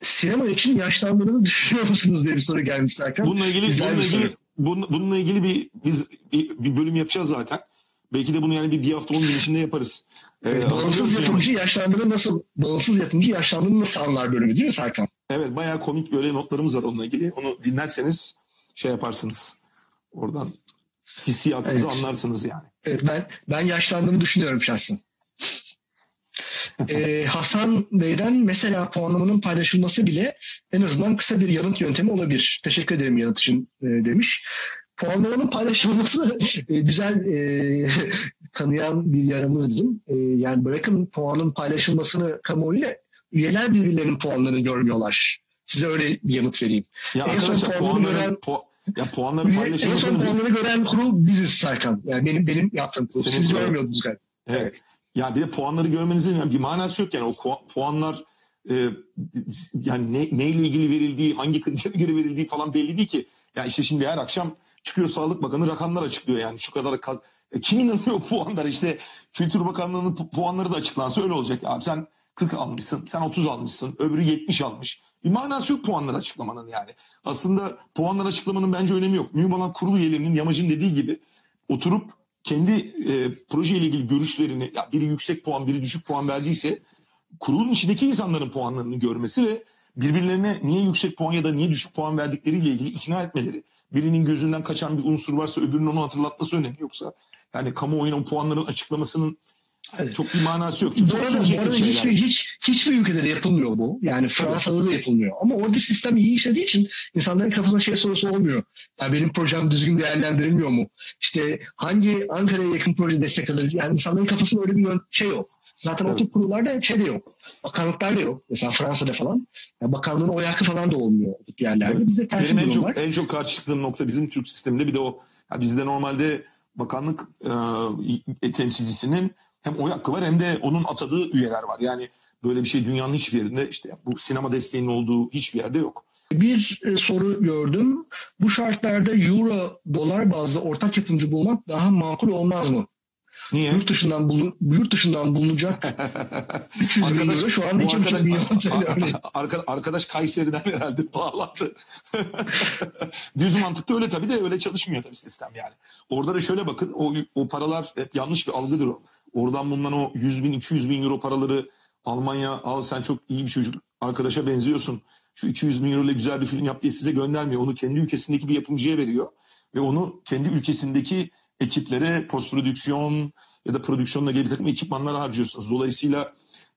Sinema için yaşlandığınızı düşünüyor musunuz diye bir soru gelmiş Serkan. Bununla ilgili Güzel bununla ilgili soru. bun- bununla ilgili bir biz bir, bir bölüm yapacağız zaten. Belki de bunu yani bir, bir hafta 10 gün içinde yaparız. Ee, bağımsız yapımcı yaşlandığını nasıl bağımsız yapımcı yaşlandığını nasıl anlar bölümü değil mi Serkan? Evet bayağı komik böyle notlarımız var onunla ilgili. Onu dinlerseniz şey yaparsınız. Oradan hissiyatınızı Evet. anlarsınız yani. Evet, ben ben yaşlandığımı düşünüyorum şahsen. Ee, Hasan Bey'den mesela puanlamanın paylaşılması bile en azından kısa bir yanıt yöntemi olabilir. Teşekkür ederim yanıt için e, demiş. Puanlamanın paylaşılması e, güzel e, tanıyan bir yaramız bizim. E, yani bırakın puanın paylaşılmasını kamuoyuyla üyeler birbirlerinin puanlarını görmüyorlar. Size öyle bir yanıt vereyim. Ya En son puanları gören- pu- ya puanların Üye, en son paylaşılmasını puanları gören kurul biziz Serkan. Yani benim benim yaptığım kurul. Senin Siz görmüyordunuz galiba. Evet. Ya bir de puanları görmenizin bir manası yok yani o puanlar e, yani ne, neyle ilgili verildiği, hangi kritere göre verildiği falan belli değil ki. Ya işte şimdi her akşam çıkıyor Sağlık Bakanı rakamlar açıklıyor yani şu kadar ka- e, kim inanıyor puanlar işte Kültür Bakanlığı'nın pu- puanları da açıklansa öyle olacak. Abi sen 40 almışsın, sen 30 almışsın, öbürü 70 almış. Bir manası yok puanları açıklamanın yani. Aslında puanlar açıklamanın bence önemi yok. Mühim olan kurul üyelerinin Yamacın dediği gibi oturup kendi e, projeyle ilgili görüşlerini ya biri yüksek puan biri düşük puan verdiyse kurulun içindeki insanların puanlarını görmesi ve birbirlerine niye yüksek puan ya da niye düşük puan verdikleriyle ilgili ikna etmeleri. Birinin gözünden kaçan bir unsur varsa öbürünün onu hatırlatması önemli yoksa yani kamuoyuna o puanların açıklamasının Evet. çok bir manası yok. Çünkü Bu çok arada, bu arada hiçbir, hiç, hiçbir ülkede de yapılmıyor bu. Yani Fransa'da da yapılmıyor. Ama orada sistem iyi işlediği için insanların kafasında şey sorusu olmuyor. Yani benim projem düzgün değerlendirilmiyor mu? İşte hangi Ankara'ya yakın proje destek alır? Yani insanların kafasında öyle bir şey yok. Zaten Evet. o tip kurullarda şey de yok. Bakanlıklar da yok. Mesela Fransa'da falan. Yani bakanlığın oy hakkı falan da olmuyor o tip yerlerde. Evet. Bizde tersi Benim en durum var. çok en çok karşı çıktığım nokta bizim Türk sisteminde bir de o. Ya bizde normalde bakanlık e, temsilcisinin hem oy hakkı var hem de onun atadığı üyeler var. Yani böyle bir şey dünyanın hiçbir yerinde işte bu sinema desteğinin olduğu hiçbir yerde yok. Bir e, soru gördüm. Bu şartlarda euro dolar bazlı ortak yapımcı bulmak daha makul olmaz mı? Niye? Yurt dışından bulun, yurt dışından bulunacak 300 bin euro şu anda bu 2,5 milyon TL örneğin. arka- arkadaş Kayseri'den herhalde bağlandı. Düz mantıkta öyle tabii de öyle çalışmıyor tabii sistem yani. Orada da şöyle bakın o, o paralar hep yanlış bir algıdır o. Oradan bulunan o 100 bin 200 bin euro paraları Almanya al sen çok iyi bir çocuk arkadaşa benziyorsun. Şu 200 bin euro ile güzel bir film yap diye size göndermiyor. Onu kendi ülkesindeki bir yapımcıya veriyor. Ve onu kendi ülkesindeki ekiplere post prodüksiyon ya da prodüksiyonla bir takım ekipmanlar harcıyorsunuz. Dolayısıyla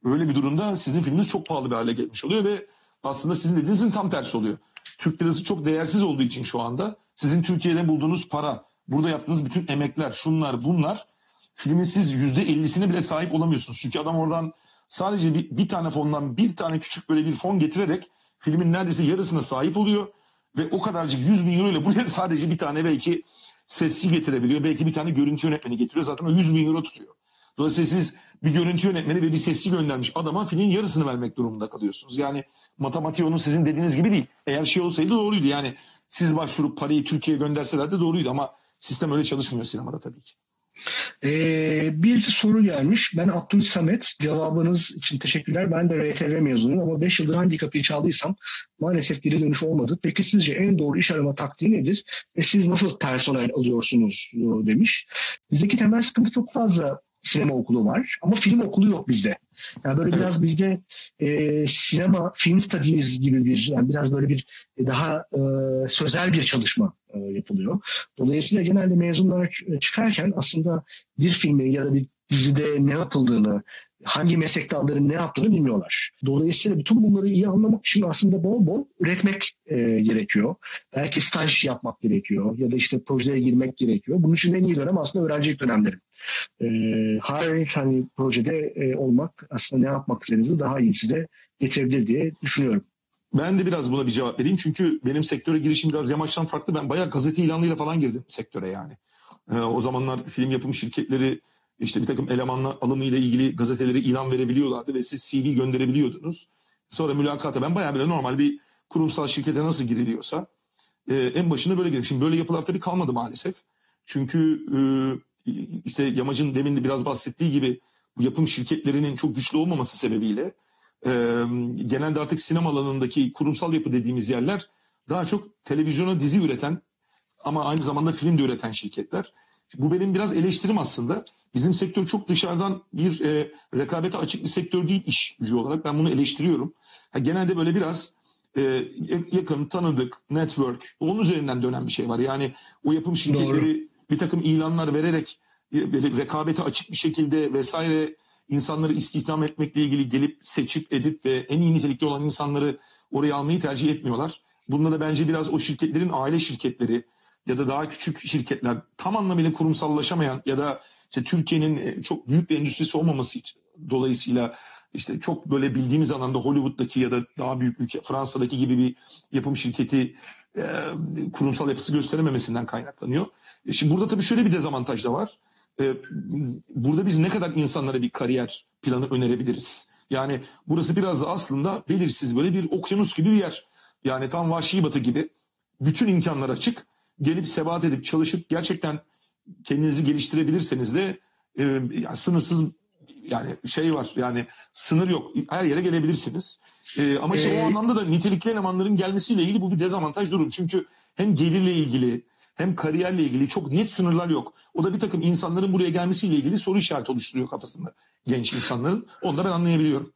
öyle bir durumda sizin filminiz çok pahalı bir hale gelmiş oluyor ve aslında sizin dediğinizin tam tersi oluyor. Türk lirası çok değersiz olduğu için şu anda sizin Türkiye'de bulduğunuz para, burada yaptığınız bütün emekler, şunlar bunlar filmin siz %50'sine bile sahip olamıyorsunuz. Çünkü adam oradan sadece bir, bir tane fondan bir tane küçük böyle bir fon getirerek filmin neredeyse yarısına sahip oluyor. Ve o kadarcık 100 bin euro ile buraya sadece bir tane belki sesçi getirebiliyor. Belki bir tane görüntü yönetmeni getiriyor. Zaten o 100 bin euro tutuyor. Dolayısıyla siz bir görüntü yönetmeni ve bir sesçi göndermiş adama filmin yarısını vermek durumunda kalıyorsunuz. Yani matematiği onun sizin dediğiniz gibi değil. Eğer şey olsaydı doğruydu. Yani siz başvurup parayı Türkiye'ye gönderseler de doğruydu ama sistem öyle çalışmıyor sinemada tabii ki. Ee, bir soru gelmiş. Ben Abdül Samet. Cevabınız için teşekkürler. Ben de RTV mezunuyum ama 5 yıldır hangi kapıyı çaldıysam maalesef geri dönüş olmadı. Peki sizce en doğru iş arama taktiği nedir? Ve siz nasıl personel alıyorsunuz demiş. Bizdeki temel sıkıntı çok fazla sinema okulu var ama film okulu yok bizde. Yani böyle biraz bizde e, sinema, film studies gibi bir yani biraz böyle bir e, daha e, sözel bir çalışma e, yapılıyor. Dolayısıyla genelde mezunlar çıkarken aslında bir filmi ya da bir dizide ne yapıldığını, hangi meslek dalların ne yaptığını bilmiyorlar. Dolayısıyla bütün bunları iyi anlamak için aslında bol bol üretmek e, gerekiyor. Belki staj yapmak gerekiyor ya da işte projelere girmek gerekiyor. Bunun için en iyi dönem aslında öğrencilik dönemleri. E, her hani projede e, olmak aslında ne yapmak istediğinizi daha iyi size getirebilir diye düşünüyorum. Ben de biraz buna bir cevap vereyim. Çünkü benim sektöre girişim biraz yamaçtan farklı. Ben bayağı gazete ilanıyla falan girdim sektöre yani. Ee, o zamanlar film yapım şirketleri işte bir takım elemanla alımıyla ilgili gazetelere ilan verebiliyorlardı ve siz CV gönderebiliyordunuz. Sonra mülakata ben bayağı böyle normal bir kurumsal şirkete nasıl giriliyorsa e, en başında böyle girdim. Şimdi böyle yapılar tabii kalmadı maalesef. Çünkü e, işte Yamac'ın demin de biraz bahsettiği gibi bu yapım şirketlerinin çok güçlü olmaması sebebiyle e, genelde artık sinema alanındaki kurumsal yapı dediğimiz yerler daha çok televizyona dizi üreten ama aynı zamanda film de üreten şirketler. Bu benim biraz eleştirim aslında. Bizim sektör çok dışarıdan bir e, rekabete açık bir sektör değil iş gücü olarak. Ben bunu eleştiriyorum. Ha, genelde böyle biraz e, yakın, tanıdık, network onun üzerinden dönen bir şey var. Yani o yapım şirketleri bir takım ilanlar vererek rekabete açık bir şekilde vesaire insanları istihdam etmekle ilgili gelip seçip edip ve en iyi nitelikli olan insanları oraya almayı tercih etmiyorlar. Bunda da bence biraz o şirketlerin aile şirketleri ya da daha küçük şirketler tam anlamıyla kurumsallaşamayan ya da işte Türkiye'nin e, çok büyük bir endüstrisi olmaması dolayısıyla işte çok böyle bildiğimiz anlamda Hollywood'daki ya da daha büyük ülke Fransa'daki gibi bir yapım şirketi e, kurumsal yapısı gösterememesinden kaynaklanıyor. E şimdi burada tabii şöyle bir dezavantaj da var. E, burada biz ne kadar insanlara bir kariyer planı önerebiliriz? Yani burası biraz da aslında belirsiz böyle bir okyanus gibi bir yer. Yani tam vahşi batı gibi bütün imkanlar açık. Gelip sebat edip çalışıp gerçekten kendinizi geliştirebilirseniz de e, yani sınırsız yani şey var yani sınır yok. Her yere gelebilirsiniz. E, ama Ee, o anlamda da nitelikli elemanların gelmesiyle ilgili bu bir dezavantaj durum. Çünkü hem gelirle ilgili hem kariyerle ilgili çok net sınırlar yok. O da bir takım insanların buraya gelmesiyle ilgili soru işareti oluşturuyor kafasında genç insanların. Onu da ben anlayabiliyorum.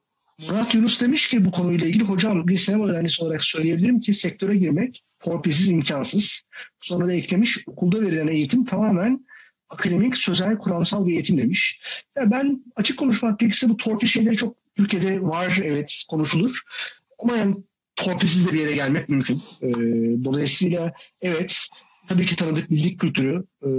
Murat Yunus demiş ki bu konuyla ilgili hocam bir sinema öğrencisi olarak söyleyebilirim ki sektöre girmek torpilsiz imkansız. Sonra da eklemiş okulda verilen eğitim tamamen akademik, sözel, kuramsal bir eğitim demiş. Ya ben açık konuşmak gerekirse bu torpil şeyleri çok Türkiye'de var evet konuşulur. Ama yani torpilsiz de bir yere gelmek mümkün. Ee, dolayısıyla evet tabii ki tanıdık bildik kültürü e,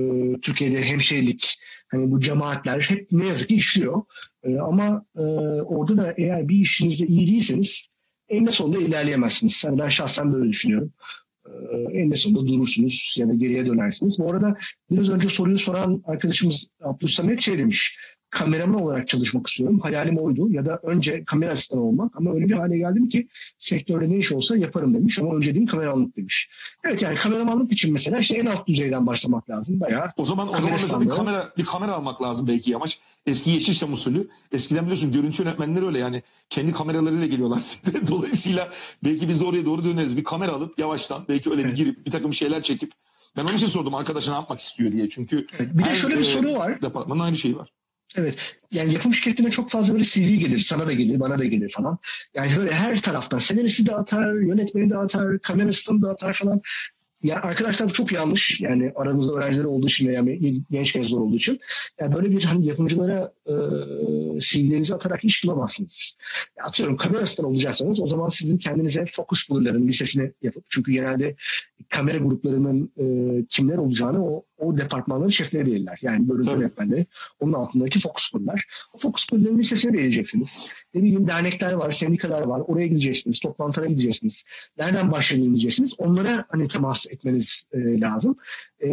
Türkiye'de hemşehrilik hani bu cemaatler hep ne yazık ki işliyor. E, ama e, orada da eğer bir işinizde iyi değilseniz eninde sonunda ilerleyemezsiniz. Yani ben şahsen böyle düşünüyorum. E, eninde sonunda durursunuz ya da geriye dönersiniz. Bu arada biraz önce soruyu soran arkadaşımız Abdülsamet şey demiş. Kameraman olarak çalışmak istiyorum. Hayalim oydu. Ya da önce kamera asistanı olmak. Ama öyle bir hale geldim ki sektörde ne iş olsa yaparım demiş. Ama önceliğim kameramanlık demiş. Evet yani kameramanlık için mesela işte en alt düzeyden başlamak lazım. Bayağı O zaman o zaman mesela bir kamera bir kamera almak lazım belki yamaç. Eski Yeşilçam usulü. Eskiden biliyorsun görüntü yönetmenleri öyle yani kendi kameralarıyla geliyorlar. Dolayısıyla belki biz de oraya doğru döneriz. Bir kamera alıp yavaştan belki öyle bir girip bir takım şeyler çekip ben onun için sordum arkadaşa ne yapmak istiyor diye. Çünkü Evet, bir de şöyle bir e, soru var. Departmanın aynı şeyi var. Evet. Yani yapım şirketine çok fazla böyle CV gelir. Sana da gelir, bana da gelir falan. Yani böyle her taraftan. Senaristi de atar, yönetmeni de atar, kamerasını da atar falan. Ya arkadaşlar bu çok yanlış. Yani aranızda öğrenciler olduğu için veya genç mezun olduğu için. Yani böyle bir hani yapımcılara e, CV'lerinizi atarak iş bulamazsınız. Atıyorum kamerasından olacaksanız o zaman sizin kendinize focus bulurların listesini yapıp çünkü genelde kamera gruplarının e, kimler olacağını o, o departmanların şefleri belirler. Yani görüntü Tabii. yönetmenleri onun altındaki fokus pullar. O fokus pulların listesini belirleyeceksiniz. Ne bileyim dernekler var, sendikalar var. Oraya gideceksiniz, toplantılara gideceksiniz. Nereden başlayalım diyeceksiniz. Onlara hani temas etmeniz e, lazım. E,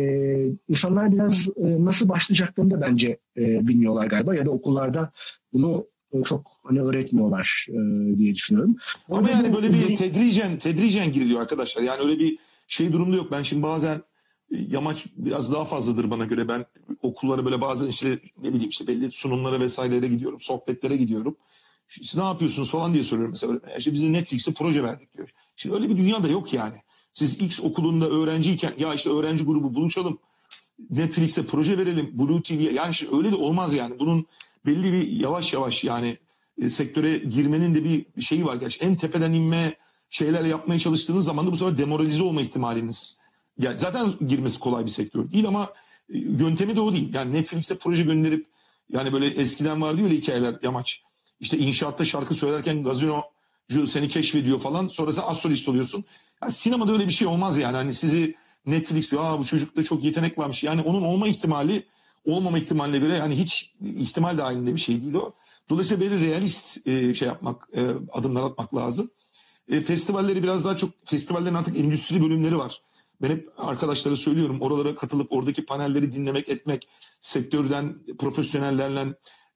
insanlar biraz e, nasıl başlayacaklarını da bence e, bilmiyorlar galiba. Ya da okullarda bunu e, çok hani öğretmiyorlar e, diye düşünüyorum. Ama arada yani böyle bir tedricen tedricen giriliyor arkadaşlar. Yani öyle bir şey durumda yok. Ben şimdi bazen e, yamaç biraz daha fazladır bana göre. Ben okullara böyle bazen işte ne bileyim işte belli sunumlara vesairelere gidiyorum. Sohbetlere gidiyorum. Siz ne yapıyorsunuz falan diye soruyorum mesela. "Ya İşte bize Netflix'e proje verdik diyor. Şimdi öyle bir dünya da yok yani. Siz X okulunda öğrenciyken ya işte öğrenci grubu buluşalım. Netflix'e proje verelim. Blue TV'ye yani işte öyle de olmaz yani. Bunun belli bir yavaş yavaş yani e, sektöre girmenin de bir şeyi var. Gerçi en tepeden inme şeyler yapmaya çalıştığınız zaman da bu sefer demoralize olma ihtimaliniz. Yani zaten girmesi kolay bir sektör değil ama e, yöntemi de o değil. Yani Netflix'e proje gönderip yani böyle eskiden vardı öyle hikayeler yamaç. İşte inşaatta şarkı söylerken gazinocu seni keşfediyor falan. Sonra sen az solist oluyorsun. Yani sinemada öyle bir şey olmaz yani. Hani sizi Netflix Aa, bu çocukta çok yetenek varmış. Yani onun olma ihtimali olmama ihtimaline göre yani hiç ihtimal dahilinde bir şey değil o. Dolayısıyla böyle realist e, şey yapmak, e, adımlar atmak lazım. E, festivalleri biraz daha çok, festivallerin artık endüstri bölümleri var. Ben hep arkadaşlara söylüyorum oralara katılıp oradaki panelleri dinlemek, etmek, sektörden profesyonellerle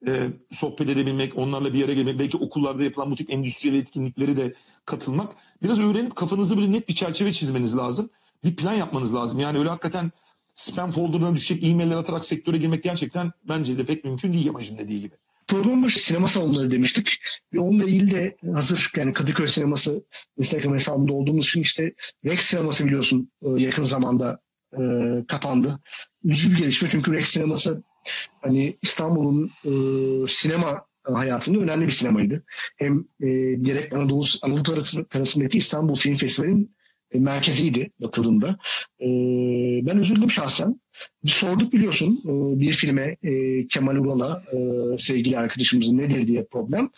e, sohbet edebilmek, onlarla bir yere gelmek, belki okullarda yapılan bu tip endüstriyel etkinlikleri de katılmak. Biraz öğrenip kafanızda böyle net bir çerçeve çizmeniz lazım. Bir plan yapmanız lazım. Yani öyle hakikaten spam folderına düşecek e-mailler atarak sektöre girmek gerçekten bence de pek mümkün değil Yamacın dediği gibi. Program başı sinema salonları demiştik. Ve onunla ilgili de hazır yani Kadıköy sineması Instagram hesabında olduğumuz için işte Rex sineması biliyorsun e, yakın zamanda e, kapandı. Üzücü bir gelişme çünkü Rex sineması hani İstanbul'un e, sinema hayatında önemli bir sinemaydı. Hem e, gerek Anadolu, Anadolu tarafı, tarafındaki İstanbul Film Festivali'nin e, merkeziydi bakıldığında. E, ben üzüldüm şahsen. Sorduk biliyorsun e, bir filme e, Kemal Ural'a e, sevgili arkadaşımızın nedir diye problem.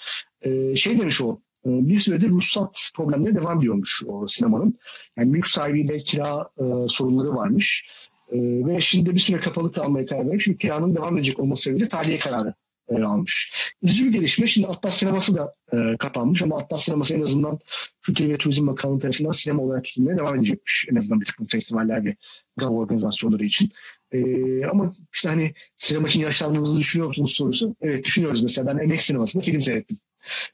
Şey demiş o bir süredir ruhsat problemleri devam ediyormuş o sinemanın. Yani mülk sahibiyle kira sorunları varmış. Ve şimdi bir süre kapalı kalmaya karar vermiş. Kiranın devam edecek olması sebebiyle tahliye kararı e, almış. Üzücü bir gelişme. Şimdi Atlas Sineması da e, kapanmış ama Atlas Sineması en azından Kültür ve Turizm Bakanlığı tarafından sinema olarak tutulmaya devam edecekmiş. En azından bir takım festivaller ve gala organizasyonları için. E, ama işte hani sinema için yaşlandığınızı düşünüyor musunuz sorusu. Evet düşünüyoruz mesela. Ben Emek Sineması'nda film seyrettim.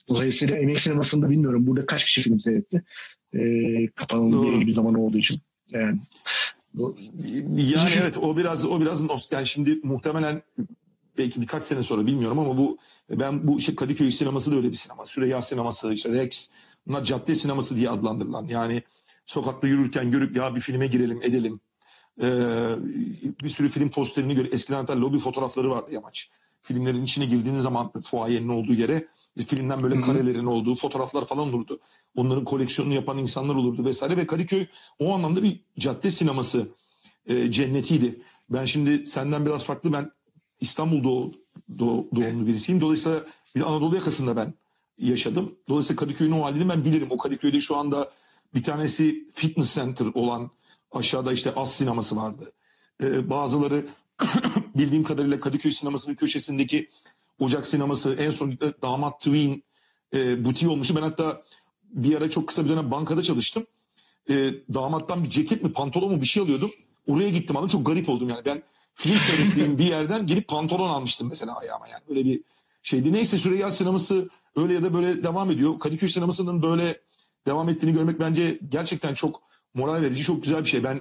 Dolayısıyla Emek Sineması'nda bilmiyorum burada kaç kişi film seyretti. E, kapanıldığı bir zaman olduğu için. Yani yani evet o biraz o biraz nost yani şimdi muhtemelen belki birkaç sene sonra bilmiyorum ama bu ben bu işte Kadıköy sineması da öyle bir sinema. Süreyya sineması, işte Rex bunlar cadde sineması diye adlandırılan. Yani sokakta yürürken görüp ya bir filme girelim edelim. Ee, bir sürü film posterini gör. Eskiden hatta lobi fotoğrafları vardı yamaç. Filmlerin içine girdiğiniz zaman fuayenin olduğu yere filmden böyle karelerin olduğu fotoğraflar falan olurdu. Onların koleksiyonunu yapan insanlar olurdu vesaire ve Kadıköy o anlamda bir cadde sineması e, cennetiydi. Ben şimdi senden biraz farklı ben İstanbul doğ, doğ, doğumlu birisiyim. Dolayısıyla bir Anadolu yakasında ben yaşadım. Dolayısıyla Kadıköy'ün o halini ben bilirim. O Kadıköy'de şu anda bir tanesi fitness center olan aşağıda işte As sineması vardı. Ee, bazıları bildiğim kadarıyla Kadıköy sinemasının köşesindeki Ocak sineması en son Damat Twin e, butiği olmuştu. Ben hatta bir ara çok kısa bir dönem bankada çalıştım. E, damattan bir ceket mi pantolon mu bir şey alıyordum. Oraya gittim ama çok garip oldum yani. Ben film seyrettiğim bir yerden gelip pantolon almıştım mesela ayağıma yani. Böyle bir şeydi. Neyse Süreyya sineması öyle ya da böyle devam ediyor. Kadıköy sinemasının böyle devam ettiğini görmek bence gerçekten çok moral verici, çok güzel bir şey. Ben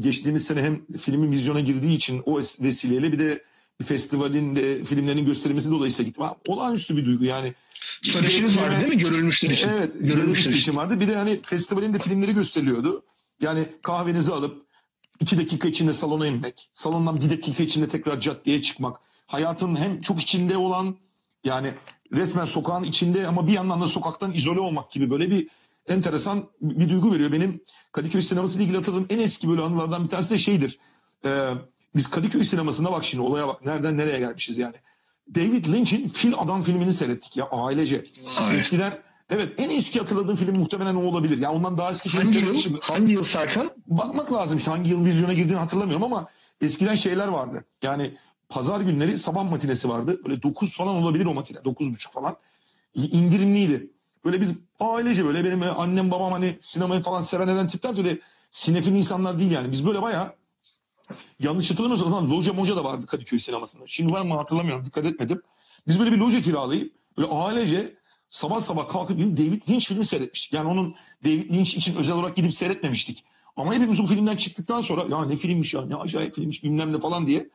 geçtiğimiz sene hem filmin vizyona girdiği için o vesileyle bir de bir festivalin de filmlerinin gösterilmesi dolayısıyla gittim. Ha, olağanüstü bir duygu yani. Söyleşiniz vardı değil mi? Görülmüşler için. Evet, görülmüşler için vardı. Bir de hani festivalin de filmleri gösteriliyordu. Yani kahvenizi alıp iki dakika içinde salona inmek, salondan bir dakika içinde tekrar caddeye çıkmak, hayatın hem çok içinde olan yani resmen sokağın içinde ama bir yandan da sokaktan izole olmak gibi böyle bir enteresan bir duygu veriyor. Benim Kadıköy sineması ile ilgili hatırladığım en eski böyle anılardan bir tanesi de şeydir. Ee, biz Kadıköy sinemasına bak şimdi olaya bak nereden nereye gelmişiz yani. David Lynch'in Fil Adam filmini seyrettik ya ailece. Ay. Eskiden Evet en eski hatırladığım film muhtemelen o olabilir. Ya ondan daha eski film Hangi yıl? seyretmişim. Hangi yıl Serkan? Bakmak lazım işte hangi yıl vizyona girdiğini hatırlamıyorum ama eskiden şeyler vardı. Yani pazar günleri sabah matinesi vardı. Böyle 9 falan olabilir o matine. 9.30 falan. İndirimliydi. Böyle biz ailece böyle benim böyle annem babam hani sinemayı falan seven eden tipler de öyle sinefil insanlar değil yani. Biz böyle bayağı yanlış hatırlamıyorsam zaman loja moja da vardı Kadıköy sinemasında. Şimdi var mı hatırlamıyorum dikkat etmedim. Biz böyle bir loja kiralayıp böyle ailece sabah sabah kalkıp gidip David Lynch filmi seyretmiştik. Yani onun David Lynch için özel olarak gidip seyretmemiştik. Ama hepimiz o filmden çıktıktan sonra ya ne filmmiş ya ne acayip filmmiş bilmem ne falan diye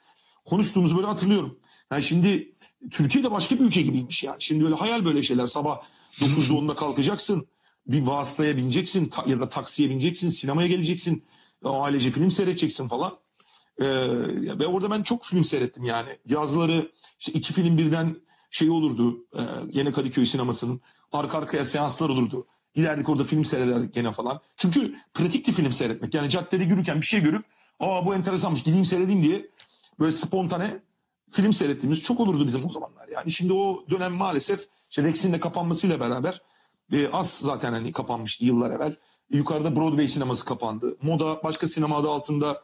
konuştuğumuzu böyle hatırlıyorum. Yani şimdi Türkiye'de başka bir ülke gibiymiş yani. Şimdi böyle hayal böyle şeyler sabah 9'da 10'da kalkacaksın. Bir vasıtaya bineceksin ya da taksiye bineceksin. Sinemaya geleceksin. Ailece film seyredeceksin falan. Ee, ve orada ben çok film seyrettim yani. Yazları işte iki film birden şey olurdu. E, yine Kadıköy sinemasının arka arkaya seanslar olurdu. Giderdik orada film seyrederdik gene falan. Çünkü pratikti film seyretmek. Yani caddede yürürken bir şey görüp aa bu enteresanmış gideyim seyredeyim diye böyle spontane film seyrettiğimiz çok olurdu bizim o zamanlar. Yani şimdi o dönem maalesef işte Rex'in de kapanmasıyla beraber e, az zaten hani kapanmıştı yıllar evvel. E, yukarıda Broadway sineması kapandı. Moda başka sinema adı altında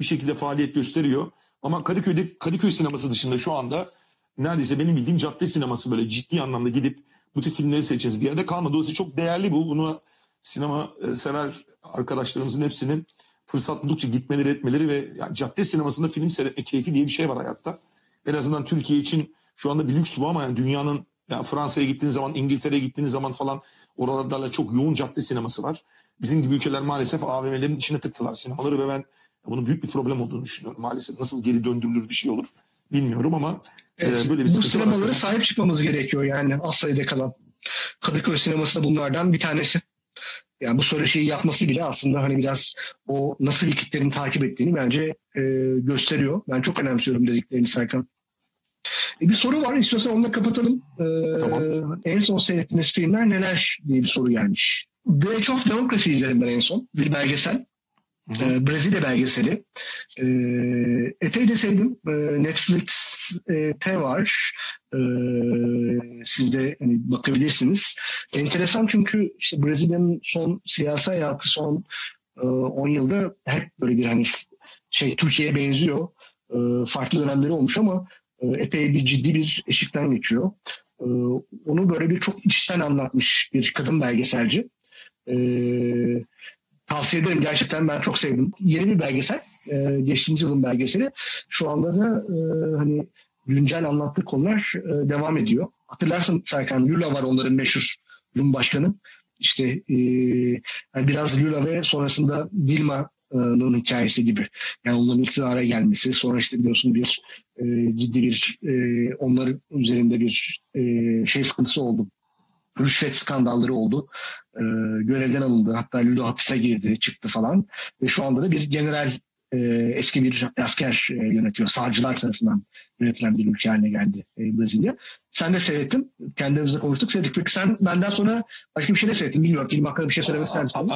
bir şekilde faaliyet gösteriyor. Ama Kadıköy'de Kadıköy sineması dışında şu anda neredeyse benim bildiğim cadde sineması böyle ciddi anlamda gidip bu tip filmleri seçeceğiz bir yerde kalmadı. Dolayısıyla çok değerli bu. Bunu sinema e, sever arkadaşlarımızın hepsinin fırsat buldukça gitmeleri etmeleri ve yani cadde sinemasında film seyretme keyfi diye bir şey var hayatta. En azından Türkiye için şu anda bir lüks bu ama yani dünyanın yani Fransa'ya gittiğiniz zaman, İngiltere'ye gittiğiniz zaman falan oralarda çok yoğun cadde sineması var. Bizim gibi ülkeler maalesef AVM'lerin içine tıktılar sinemaları ve ben bunun büyük bir problem olduğunu düşünüyorum maalesef. Nasıl geri döndürülür bir şey olur bilmiyorum ama Evet, Ee, böyle bir bu var sinemalara sahip çıkmamız gerekiyor yani az sayıda kalan. Kadıköy sineması da bunlardan bir tanesi. Yani bu söyleşiyi yapması bile aslında hani biraz o nasıl bir kitlerin takip ettiğini bence e, gösteriyor. Ben çok önemsiyorum dediklerini Serkan. E, bir soru var istiyorsan onunla kapatalım. E, Tamam. En son seyrettiğiniz filmler neler diye bir soru gelmiş. The Edge of Democracy izledim ben en son. Bir belgesel. Hı hı. E, Brezilya belgeseli. E, epey de sevdim. E, Netflix'te var. E, siz de hani, bakabilirsiniz. Enteresan çünkü işte Brezilya'nın son siyasi hayatı son e, 10 yılda hep böyle bir hani şey Türkiye'ye benziyor. E, farklı dönemleri olmuş ama e, epey bir ciddi bir eşikten geçiyor. E, onu böyle bir çok içten anlatmış bir kadın belgeselci. E, tavsiye ederim gerçekten ben çok sevdim. Yeni bir belgesel. E, geçtiğimiz yılın belgeseli. Şu anda da e, hani güncel anlattığı konular e, devam ediyor. Hatırlarsın Serkan Lula var onların meşhur Rum başkanı. İşte e, yani biraz Lula ve sonrasında Dilma'nın hikayesi gibi. Yani onların iktidara gelmesi sonra işte biliyorsun bir e, ciddi bir e, onların üzerinde bir e, şey sıkıntısı oldu. Rüşvet skandalları oldu. E, görevden alındı. Hatta Lula hapise girdi, çıktı falan. Ve şu anda da bir general e, eski bir asker e, yönetiyor. Sağcılar tarafından yönetilen bir ülke haline geldi e, Brezilya. Sen de seyrettin. Kendimizle konuştuk. Seyrettik. Peki sen benden sonra başka bir şey de seyrettin. Bilmiyorum. Film hakkında bir şey söylemek ister misin?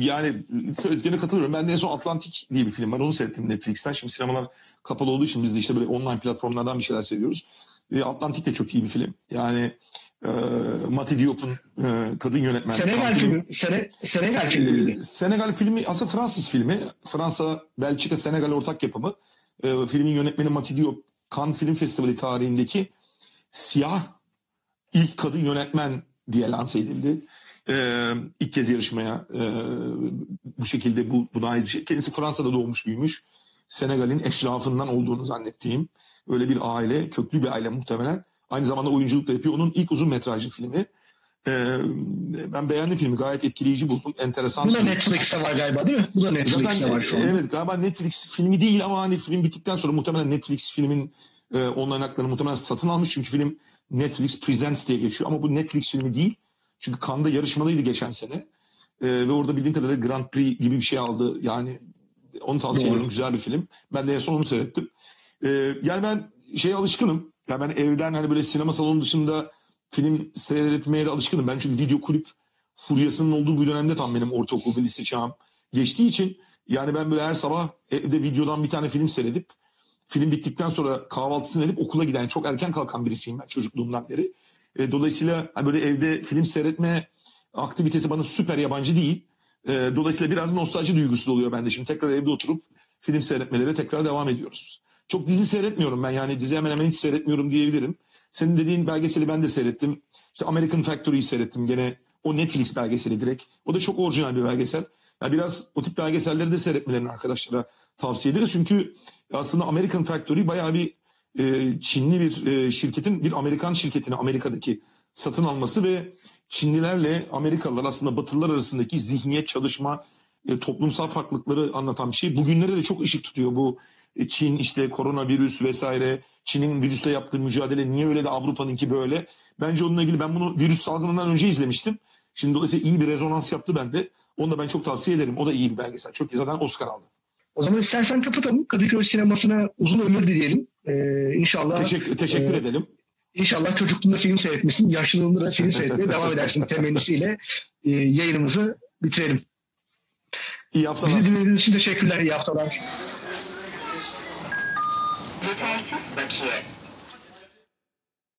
Yani söylediklerine katılıyorum. Ben de en son Atlantik diye bir film var. Onu seyrettim Netflix'ten. Şimdi sinemalar kapalı olduğu için biz de işte böyle online platformlardan bir şeyler seviyoruz. Atlantik de çok iyi bir film. Yani e, Mati Diop'un e, kadın yönetmen. Senegal filmi. Sene, Senegal filmi Ee, miydi? Senegal filmi aslında Fransız filmi. Fransa, Belçika, Senegal ortak yapımı. Ee, filmin yönetmeni Mati Diop, Cannes Film Festivali tarihindeki siyah ilk kadın yönetmen diye lanse edildi. Ee, ilk kez yarışmaya e, bu şekilde bu, buna ait bir şey. Kendisi Fransa'da doğmuş büyümüş. Senegal'in eşrafından olduğunu zannettiğim öyle bir aile, köklü bir aile muhtemelen. Aynı zamanda oyunculuk da yapıyor. Onun ilk uzun metrajlı filmi. Ee, ben beğendim filmi. Gayet etkileyici buldum. Enteresan. Bu da Netflix'te var galiba değil mi? Bu da Netflix'te Zaten var şu an. evet galiba Netflix filmi değil ama hani film bittikten sonra muhtemelen Netflix filmin e, online haklarını muhtemelen satın almış. Çünkü film Netflix Presents diye geçiyor ama bu Netflix filmi değil. Çünkü Cannes'da yarışmalıydı geçen sene. E, ve orada bildiğim kadarıyla Grand Prix gibi bir şey aldı. Yani onu tavsiye ederim. Güzel bir film. Ben de en son onu seyrettim. E, yani ben şeye alışkınım. Ya ben evden hani böyle sinema salonu dışında film seyretmeye de alışkınım. Ben çünkü video kulüp furyasının olduğu bu dönemde tam benim ortaokul ve lise çağım geçtiği için yani ben böyle her sabah evde videodan bir tane film seyredip film bittikten sonra kahvaltısını edip okula giden çok erken kalkan birisiyim ben çocukluğumdan beri. E, dolayısıyla hani böyle evde film seyretme aktivitesi bana süper yabancı değil. E, dolayısıyla biraz nostalji duygusu oluyor bende. Şimdi tekrar evde oturup film seyretmelere tekrar devam ediyoruz. Çok dizi seyretmiyorum ben yani dizi hemen hemen hiç seyretmiyorum diyebilirim. Senin dediğin belgeseli ben de seyrettim. İşte American Factory'yi seyrettim gene. O Netflix belgeseli direkt. O da çok orijinal bir belgesel. Ya biraz o tip belgeselleri de seyretmelerini arkadaşlara tavsiye ederiz. Çünkü aslında American Factory bayağı bir e, Çinli bir e, şirketin bir Amerikan şirketini Amerika'daki satın alması ve Çinlilerle Amerikalılar aslında Batılılar arasındaki zihniyet çalışma e, toplumsal farklılıkları anlatan bir şey. Bugünlere de çok ışık tutuyor bu Çin işte koronavirüs vesaire Çin'in virüsle yaptığı mücadele niye öyle de Avrupa'nınki böyle. Bence onunla ilgili ben bunu virüs salgınından önce izlemiştim. Şimdi dolayısıyla iyi bir rezonans yaptı bende. Onu da ben çok tavsiye ederim. O da iyi bir belgesel. Çok iyi zaten Oscar aldı. O zaman istersen kapatalım. Kadıköy sinemasına uzun ömür dileyelim. Ee, inşallah Teşekkür, teşekkür e, edelim. İnşallah çocukluğunda film seyretmesin, yaşlılığında da film seyretmeye devam edersin temennisiyle e, yayınımızı bitirelim. İyi haftalar. Bizi dinlediğiniz için teşekkürler, iyi haftalar. Yetersiz bakiye.